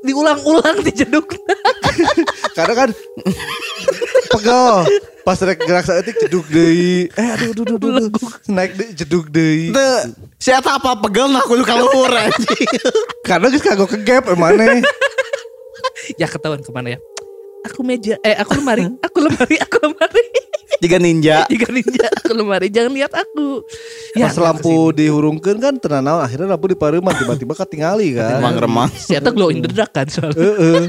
diulang-ulang di jeduk. [laughs] Karena kan pegel. Pas rek gerak saeutik jedug deui. Eh aduh aduh aduh. aduh. Naik deui jedug deui. Teu si eta apa pegel nah kudu kaluhur anjing. [laughs] Karena geus kagok ke gap emane. ya ketahuan ke mana ya? Aku meja, eh aku lemari, aku lemari, aku lemari. Jika ninja. [laughs] Jika ninja, aku lemari, jangan lihat aku. Pas lampu dihurungkeun kan naon akhirnya lampu dipareuman tiba-tiba katingali kan. Emang remang. Si Eta glow in the dark kan soalnya. Heeh.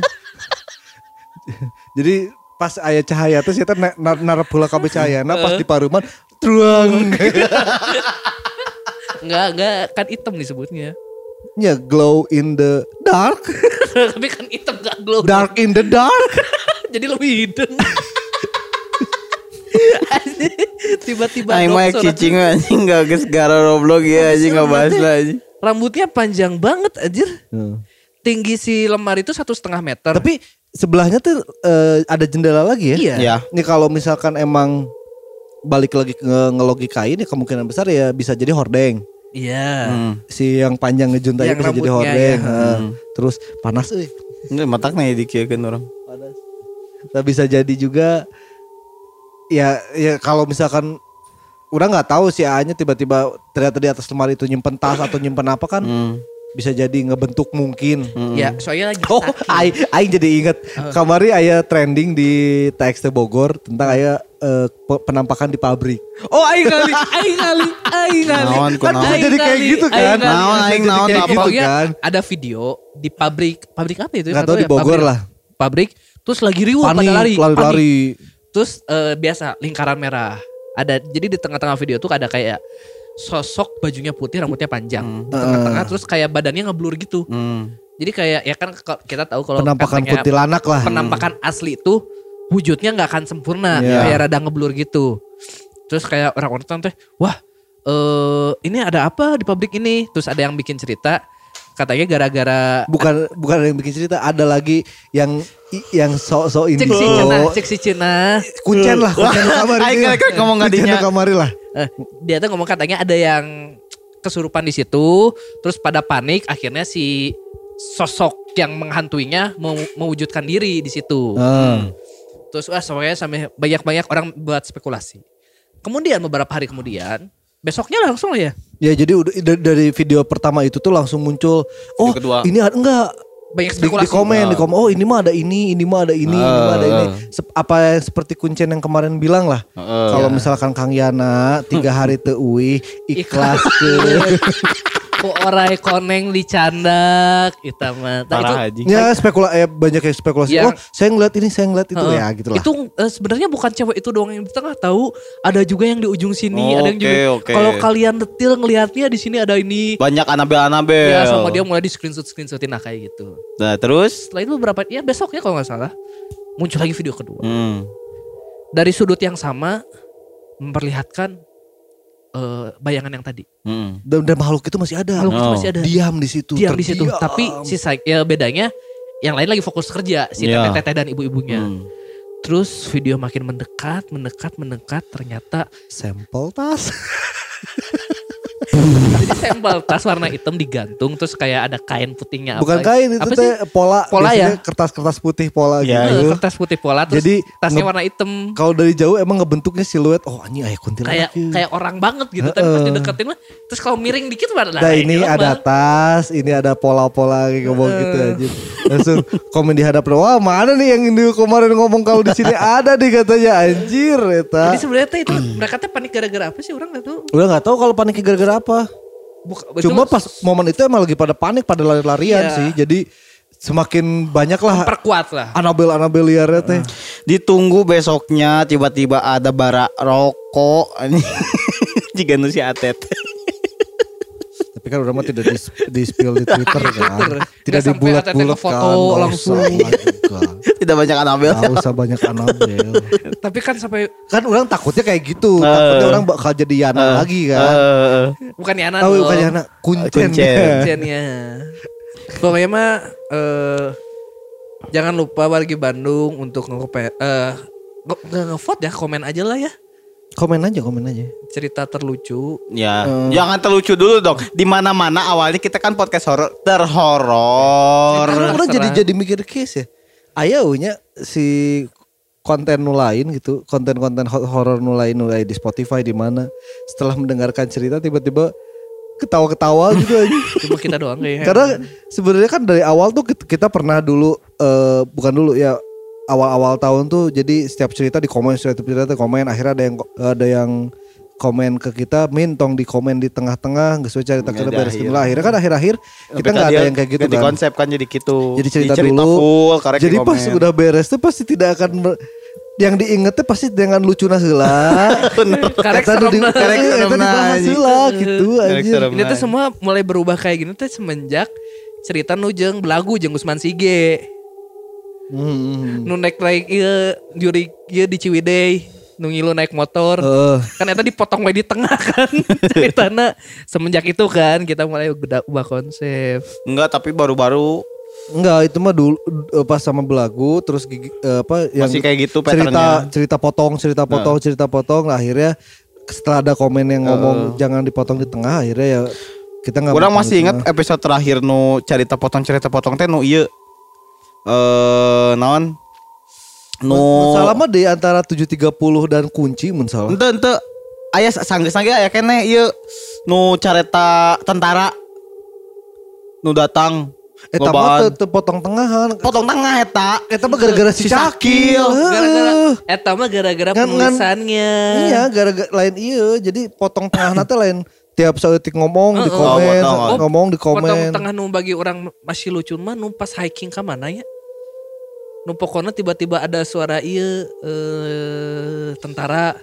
[laughs] Jadi pas aya cahaya teh eta na- na- narap heula kabeh cahayana pas di pareuman truang. Enggak, [laughs] enggak, kan hitam disebutnya. ya glow in the dark. [laughs] Tapi kan hitam enggak glow. Dark in the dark. [laughs] Jadi lebih hidung. Tiba-tiba Aing mah cicing anjing gak geus gara Roblox ya anjing gak bahas lah anjing. Rambutnya panjang banget anjir. Tinggi si lemari itu satu setengah meter. Tapi sebelahnya tuh eh, ada jendela lagi ya. Iya. Ya. Ini kalau misalkan emang balik lagi ke ngelogikain ya kemungkinan besar ya bisa jadi hordeng. Iya. Hmm. Si yang panjang ngejuntai Yang bisa jadi hordeng. ya. Heeh. Terus panas euy. Ini matak nih dikieukeun orang. panas. Nah, bisa jadi juga ya ya kalau misalkan udah nggak tahu si A-nya tiba-tiba ternyata di atas lemari itu nyimpen tas atau nyimpen apa kan Hmm. Bisa jadi ngebentuk mungkin. Ya, soalnya lagi Oh, aing aing jadi inget kamari aya trending di TXT Bogor tentang aya eh, pe- penampakan di pabrik. Oh, aing kali, aing kali, aing kali. Naon, Kan naon. aing Jadi kayak kali, gitu kan. Naon, aing naon, apa? gitu kan. ada video di pabrik, pabrik apa itu? Nggak tahu ya, di Bogor pabrik. lah. Pabrik, terus lagi riuh pada lari, lari. Terus eh, biasa lingkaran merah. Ada jadi di tengah-tengah video tuh ada kayak sosok bajunya putih, rambutnya panjang. Di tengah-tengah terus kayak badannya ngeblur gitu. Hmm. Jadi kayak ya kan kita tahu kalau Penampakan katanya kuntilanak lah. penampakan asli itu wujudnya nggak akan sempurna, Iya. kayak rada ngeblur gitu. Terus kayak orang nonton teh, wah eh ini ada apa di pabrik ini? Terus ada yang bikin cerita, katanya gara-gara Bukan bukan ada yang bikin cerita, ada lagi yang yang sok-sok cek ini. si Cina, cek si Cina, Kuncen lah, kuncen di kamar kan ngomong Kuncen ngadinya. di kamari lah. Eh, dia tuh ngomong katanya ada yang kesurupan di situ, terus pada panik, akhirnya si sosok yang menghantuinya mau mewujudkan diri di situ. Hmm. Terus wah semuanya sampai banyak-banyak orang buat spekulasi. Kemudian beberapa hari kemudian, besoknya langsung ya. Ya jadi udah da- dari video pertama itu tuh langsung muncul oh kedua. ini ada enggak Banyak di, spekulasi. di komen di komen oh ini mah ada ini ini mah ada ini ini mah ada ini Ah. Sep- apa seperti kuncen yang kemarin bilang lah Heeh. kalau misalkan Kang Yana tiga hari teuwi [laughs] ikhlas ke [laughs] Ku orai koneng dicandak kita mah. Nah, itu Parah anjing. ya spekula eh, banyak yang spekulasi Yang- oh saya ngeliat ini saya ngeliat itu Heeh. ya gitu lah Itu eh, sebenarnya bukan cewek itu doang yang di tengah tahu, ada juga yang di ujung sini, ada yang Oke, juga. oke. Kalau kalian detil ngelihatnya di sini ada ini. Banyak Anabel-Anabel. Ya sama dia mulai di screenshot screenshotin nah kayak gitu. Nah terus. Setelah itu beberapa ya besoknya kalau nggak salah muncul lagi video kedua. Hmm. Dari sudut yang sama memperlihatkan eh, bayangan yang tadi. Hmm. dan, dan makhluk itu masih ada Makhluk itu Oh. masih ada. diam di situ diam di situ. Tapi si ya bedanya yang lain lagi fokus kerja si Iya. teteh-teteh dan ibu-ibunya. Hmm. Terus video makin mendekat, mendekat, mendekat. Ternyata sampel tas [laughs] jadi sampel tas warna hitam digantung, terus kayak ada kain putihnya. bukan apa, kain itu apa teh pola Pola ya? kertas-kertas putih pola Ya, gitu kertas putih pola, terus Jadi, tasnya warna hitam. kalau dari jauh emang ngebentuknya siluet oh anjing ayah kuntilanak Kayak ya. kayak orang banget gitu. Tapi pas dideketin mah, terus kalau miring dikit mana? Nah ini ada tas, ini ada pola-pola kayak ngomong gitu aja. Langsung komen di hadapan, wah mana nih yang ini kemarin ngomong kalau di sini ada nih katanya anjir eta. Jadi sebenarnya itu mereka teh panik gara-gara apa sih orang nggak tahu. Udah nggak tahu kalau paniknya gara-gara apa. Buka- Cuma pas momen itu emang lagi pada panik, pada lari-larian Iya. sih. Jadi semakin banyak lah Perkuat lah. Anabel Anabel liarnya teh. Ditunggu besoknya tiba-tiba ada bara rokok [laughs] anjing. Jika nu si Atet. Tapi kan udah mah tidak di, di spill di Twitter kan. Tidak dibulat-bulat ATT ngefoto kan. Nggak langsung. [laughs] Tidak banyak Anabel. Nggak usah banyak Anabel. [laughs] Tapi kan sampai kan orang takutnya kayak gitu. Takutnya orang bakal jadi Yana lagi kan. Eh, bukan Yana Oh, dong. bukan Yana, kuncen. Kuncen. [laughs] Kunciannya. Pokoknya mah eh jangan lupa wargi Bandung untuk nge eh nge- nge- nge-vote ya, komen aja lah ya. Komen aja, komen aja. Cerita terlucu. Ya, jangan terlucu dulu dong. Di mana-mana awalnya kita kan podcast horor terhoror. Karena orang jadi jadi mikir case ya. Ayaunya si konten nu lain gitu, konten-konten ho- horor nu lain nu lain di Spotify di mana setelah mendengarkan cerita tiba-tiba ketawa-ketawa gitu aja. [laughs] Cuma kita doang kayaknya. Karena sebenarnya kan dari awal tuh kit- kita pernah dulu eh bukan dulu ya awal-awal tahun tuh jadi setiap cerita di komen setiap cerita di komen akhirnya ada yang ada yang komen ke kita min tong di komen di tengah-tengah nggak sesuai cerita kita beres akhir. lah akhirnya kan akhir-akhir kita Tapi nggak kan ada yang kayak gitu kan konsep kan jadi gitu. jadi cerita, Di dulu full, jadi di pas komen. udah beres tuh pasti tidak akan yang diingetnya pasti dengan lucu heula Karek nu di-. Karek eta seremna, dibahas gitu seremna. Ini tuh semua mulai berubah kayak gini tuh semenjak cerita nu jeung belagu jeung Usman Sige. Hmm. Nu naik naik ieu juri ieu di Ciwidey, nu ngilu naik motor. Eh, Kan eta dipotong we di tengah kan [laughs] ceritana. Semenjak itu kan kita mulai udah ubah konsep. Enggak, tapi baru-baru Enggak, itu mah dulu eh, pas sama belagu terus gigi- eh, apa yang Masih kayak gitu cerita patternnya. cerita potong, cerita potong, cerita potong lah akhirnya setelah ada komen yang ngomong jangan dipotong di tengah akhirnya ya kita nggak Orang potong masih ingat episode terakhir nu cerita potong cerita potong teh nu ieu eh naon nu Salah mah di antara 730 dan kunci mun salah. Ente ente aya sangge-sangge aya kene ieu nu careta tentara nu datang Eta mah teu- teu potong tengahan. potong tengah eta Eta mah gara-gara si Cakil. Gara-gara eta mah gara-gara penulisannya. Iya, gara-gara lain iya. Jadi potong tengah nanti lain tiap saeutik ngomong di komen, Oh, potong. ngomong di Potong komen. tengah nu bagi orang masih lucu mah nu pas hiking ke mana ya? Nu pokoknya tiba-tiba ada suara iya eh tentara.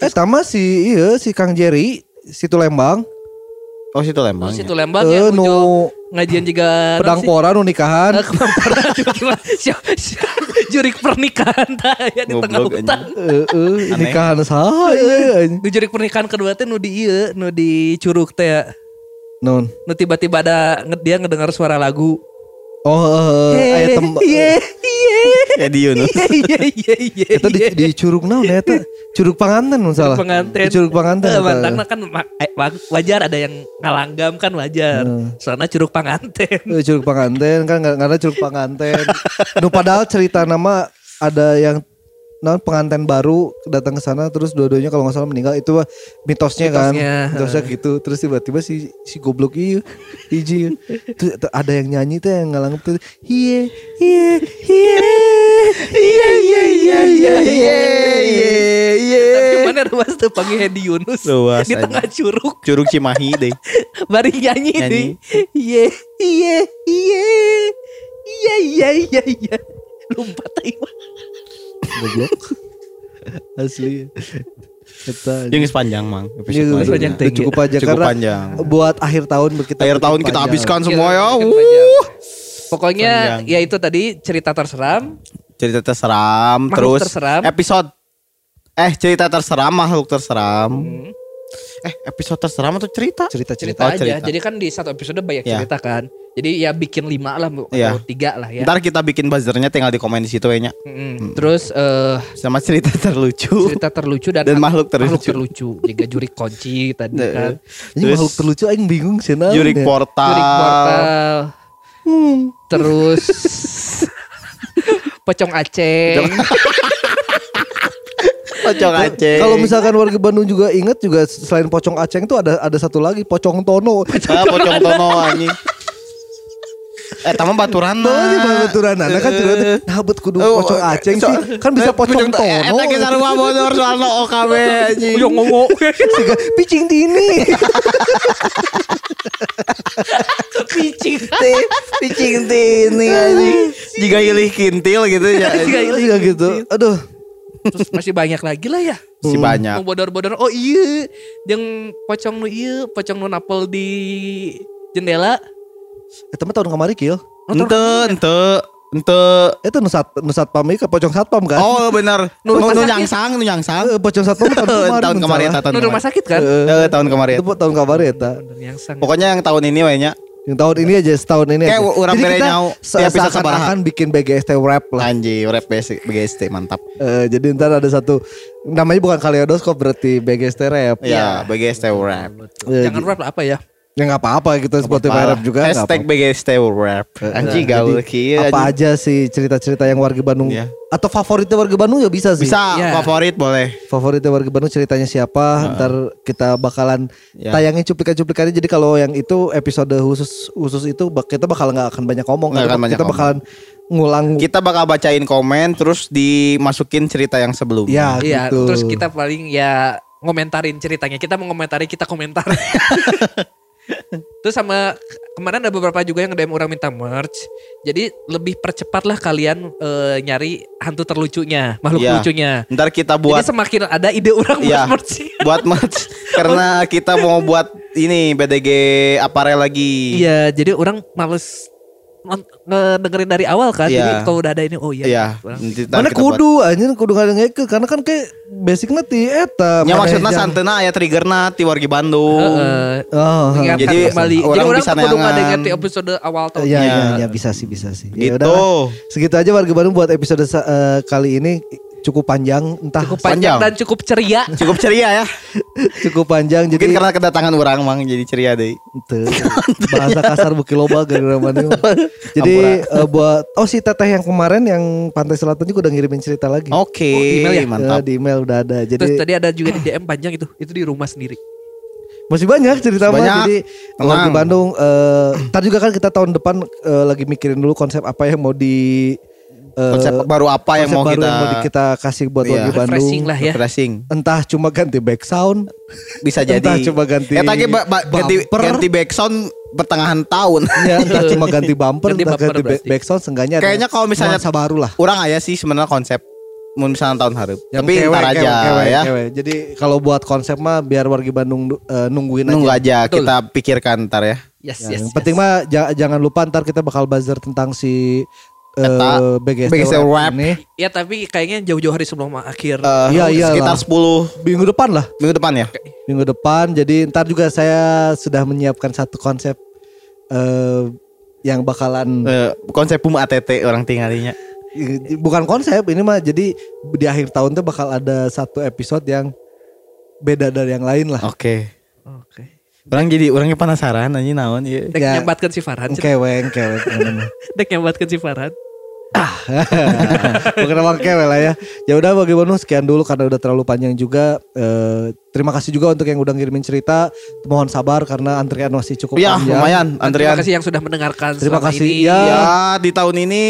Eh, tama si iya si Kang Jerry situ Lembang. oh situ lembang Terus ya. itu lembang Eh, ya nu nu ngajian juga pedang pora nu nikahan. Eh, tiba-tiba si- si- jurik pernikahan [laughs] ya di tengah hutan. Eh, eh, nikahan saha ieu anjing. Nu jurik pernikahan kedua teh nu di ieu, nu di curug teh ya. Non. Nu tiba-tiba ada dia ngedengar suara lagu. Oh, eh, aya tem Iya, iya. ya di Yunus Iya, iya, iya. [laughs] Eta di, di curug naon ya eta? Curug panganten mun salah. pengantin. Di curug panganten. Eh, eta. mantangna kan eh, wajar ada yang ngalanggam kan wajar. Soalnya curug panganten. Eh, curug panganten kan ada curug panganten. [laughs] nu padahal cerita nama ada yang non pengantin baru datang ke sana terus dua-duanya kalau nggak salah meninggal itu mah mitosnya, kan Mitosnya. mitosnya gitu terus tiba-tiba si si goblok iya hiji terus ada yang nyanyi tuh yang ngalang tuh iya iya iya iya iya iya iya iya iya Tapi mana ruas tuh panggil Hedi Yunus Ruas, di tengah curug. curug Cimahi deh Bari nyanyi, Nyanyi. deh. Iya, iya, iya. Iya, iya, iya, iya. Lompat aja. Goblok [laughs] asli Eta, yang sepanjang mang Iya, episode panjang ya. cukup panjang Cukup karena panjang. buat akhir tahun kita akhir tahun kita panjang. habiskan semua ya Uh. Pokoknya Panjang. ya itu tadi cerita terseram. cerita terseram Makhluk terus terseram. episode eh cerita terseram makhluk terseram Hmm. Eh episode terseram atau cerita cerita cerita Cerita Oh, aja. cerita. Jadi kan di satu episode banyak Ya. cerita kan. Jadi ya bikin lima lah Bu, atau tiga lah ya. ntar kita bikin buzzernya tinggal di komen di situ ya. Mm-mm. Terus eh, sama cerita terlucu cerita terlucu dan, Dan makhluk terlucu. terlucu. Juga juri kunci tadi Nah, kan. ini Terus- makhluk terlucu aing bingung sih naon jurik ya. portal Jurik portal. Terus [laughs] pocong Aceh. [laughs] pocong Aceh Kalau misalkan warga Bandung juga inget juga selain pocong Aceh itu ada ada satu lagi pocong Tono. ah, pocong tono anjing Eh tamu baturan Tuh aja baturan Nah kan teh, nah bet kudu pocong aceng sih Kan bisa pocong tono Eta ge sarua bodor soalna OKB anjing. Yo ngomong. Siga, Picing dini Picing. [laughs] Teh, Picing tini anjing. Jika ilih kintil gitu ya. Siga gitu Aduh Terus masih banyak lagi lah ya. Si banyak. Mau bodor-bodor. Oh iya. Yang pocong nu iya. Pocong nu napel di jendela. Eta mah tahun kemarin kill Ente, ente, ente. Itu nusat nusat pam ke pocong satpam kan Oh benar. Nu Nu nu nyangsang, nu nyangsang. Eh, Pocong satpam tahun kemarin [laughs] Tahun kemarin, tahun Nu rumah sakit kan. Eh, tahun kemarin. Itu tahun kemarin eta. Pokoknya yang tahun ini we nya. Yang tahun ini aja setahun ini Kayak aja. Jadi kita nyau, se- seakan-akan bikin BGST rap lah. Anjir, rap BGST mantap. Eh, jadi ntar ada satu namanya bukan kaleidoskop berarti BGST rap. Ya, BGST rap. Jangan rap lah apa ya. Ya nggak apa-apa gitu Spotify rap juga Hashtag apa-apa. BGST rap. Anjing gaul Jadi, kieu. Apa aja sih cerita-cerita yang warga Bandung Iya. atau favoritnya warga Bandung ya bisa sih. Bisa Ya. favorit boleh. Favoritnya warga Bandung ceritanya siapa? Ntar kita bakalan Ya. tayangin cuplikan-cuplikannya. Jadi kalau yang itu episode khusus khusus itu kita bakal nggak akan banyak ngomong. Nggak Kita- akan banyak kita ngomong. bakalan ngulang. Kita bakal bacain komen terus dimasukin cerita yang sebelumnya. Ya Iya. gitu. Terus kita paling ya ngomentarin ceritanya. Kita mau ngomentari kita komentar. [laughs] Terus sama kemarin ada beberapa juga yang DM orang minta merch. Jadi lebih percepatlah kalian eh, nyari hantu terlucunya, makhluk Iya. lucunya. Ntar kita buat Jadi semakin ada ide orang buat Iya. merch. [laughs] buat merch karena kita mau buat ini BDG aparel lagi. Iya, jadi orang males ngedengerin dari awal kan. Iya. Jadi kalau udah ada ini oh iya. Iya. Orang- nanti ntar Mana kudu anjir kudu ngeke karena kan kayak basicnya ti eta. Ya yang- santena aya triggerna ti wargi Bandung. Heeh. Oh, Mengingatkan Jadi, kembali. Jadi orang orang bisa kudu neangan. ngadengerin di episode awal tahun. Iya, Iya. iya, iya, bisa sih, bisa sih. Ya Gitu. udahlah. Segitu aja warga Bandung buat episode eh, kali ini cukup panjang, entah Cukup cukup, panjang Panjang. dan cukup ceria. [laughs] Cukup ceria ya. [laughs] panjang Mungkin jadi karena kedatangan orang mang jadi ceria deh. Teu. [laughs] bahasa kasar buki loba gara-gara mana. Jadi eh, buat oh si teteh yang kemarin yang Pantai Selatan juga udah ngirimin cerita lagi. Oke, Oh, di email ya? Mantap. di email udah ada. Terus Jadi tadi ada juga di DM panjang itu. Itu di rumah sendiri. masih banyak cerita mah. Banyak. Jadi Tenang. warga Bandung eh ntar juga kan kita tahun depan eh, lagi mikirin dulu konsep apa yang mau di eh, Konsep baru apa yang mau baru kita yang mau kita kasih buat Iya. warga Bandung. Refreshing lah ya. refreshing. Entah cuma ganti back sound, Bisa jadi. Entah coba ganti Eta ge ba- ba- ganti bumper. ganti backsound pertengahan tahun. ya entah cuma ganti bumper, Ganti entah bumper ganti back, berarti. back sound, seenggaknya Kayaknya kalau misalnya- baru lah. Orang aya sih sebenarnya konsep mun misalnya tahun harap. Tapi kewe, ntar aja kewe, kewe, ya. kewe. Jadi kalau buat konsep mah biar warga Bandung eh, nungguin Nunggu aja. aja kita pikirkan ntar ya. Yes, Ya, yes. yang yes. penting mah ja- jangan lupa ntar kita bakal buzzer tentang si eh, Eta, BGST, BGST Rap Rap. ini. Ya tapi kayaknya jauh-jauh hari sebelum akhir. Eh, Iya, iya sekitar lah. 10 Minggu depan lah, minggu depan ya. minggu depan. Jadi ntar juga saya sudah menyiapkan satu konsep eh yang bakalan Eh, konsep Pum ATT orang tinggalinya. bukan konsep ini mah jadi di akhir tahun tuh bakal ada satu episode yang beda dari yang lain lah. Oke. Oke. Orang jadi orangnya penasaran anjing naon ieu. Dek Ya. nyambatkan si Farhan. Keweng, keweng. Dek nyambatkan si Farhan. [laughs] Bukan emang kewe lah ya. Ya udah bagi Bandung sekian dulu karena udah terlalu panjang juga. Eh, terima kasih juga untuk yang udah ngirimin cerita. Mohon sabar karena antrian masih cukup Ya, panjang. lumayan Dan Terima antrian. kasih yang sudah mendengarkan Terima kasih. ini. Ya. Ya, di tahun ini.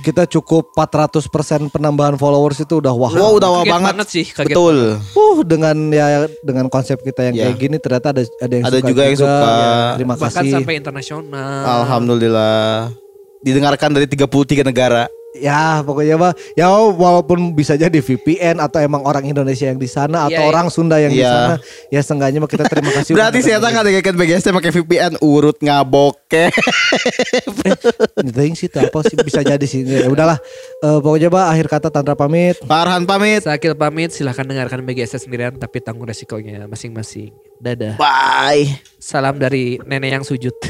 Kita cukup 400% penambahan followers itu udah wah. Wow, udah wah Kaget banget. banget sih, kaget Betul. Uh, dengan ya dengan konsep kita yang Ya. kayak gini ternyata ada ada yang Ada suka juga yang suka. Ya, terima Bahkan kasih. sampai internasional. Alhamdulillah. Didengarkan dari 33 negara. Ya pokoknya mah ya walaupun bisa jadi VPN atau emang orang Indonesia yang di sana atau Iya, iya. orang Sunda yang di Iya. sana ya seenggaknya mah kita terima kasih. Berarti saya tak ada kayak BGST pakai VPN urut ngaboke. [laughs] Ngeting sih tuh apa sih bisa jadi sih. Ya udahlah. Eh, pokoknya bah akhir kata Tantra pamit. Farhan pamit. Sakil pamit silahkan dengarkan BGS sendirian tapi tanggung resikonya masing-masing. Dadah. Bye. Salam dari nenek yang sujud. [laughs]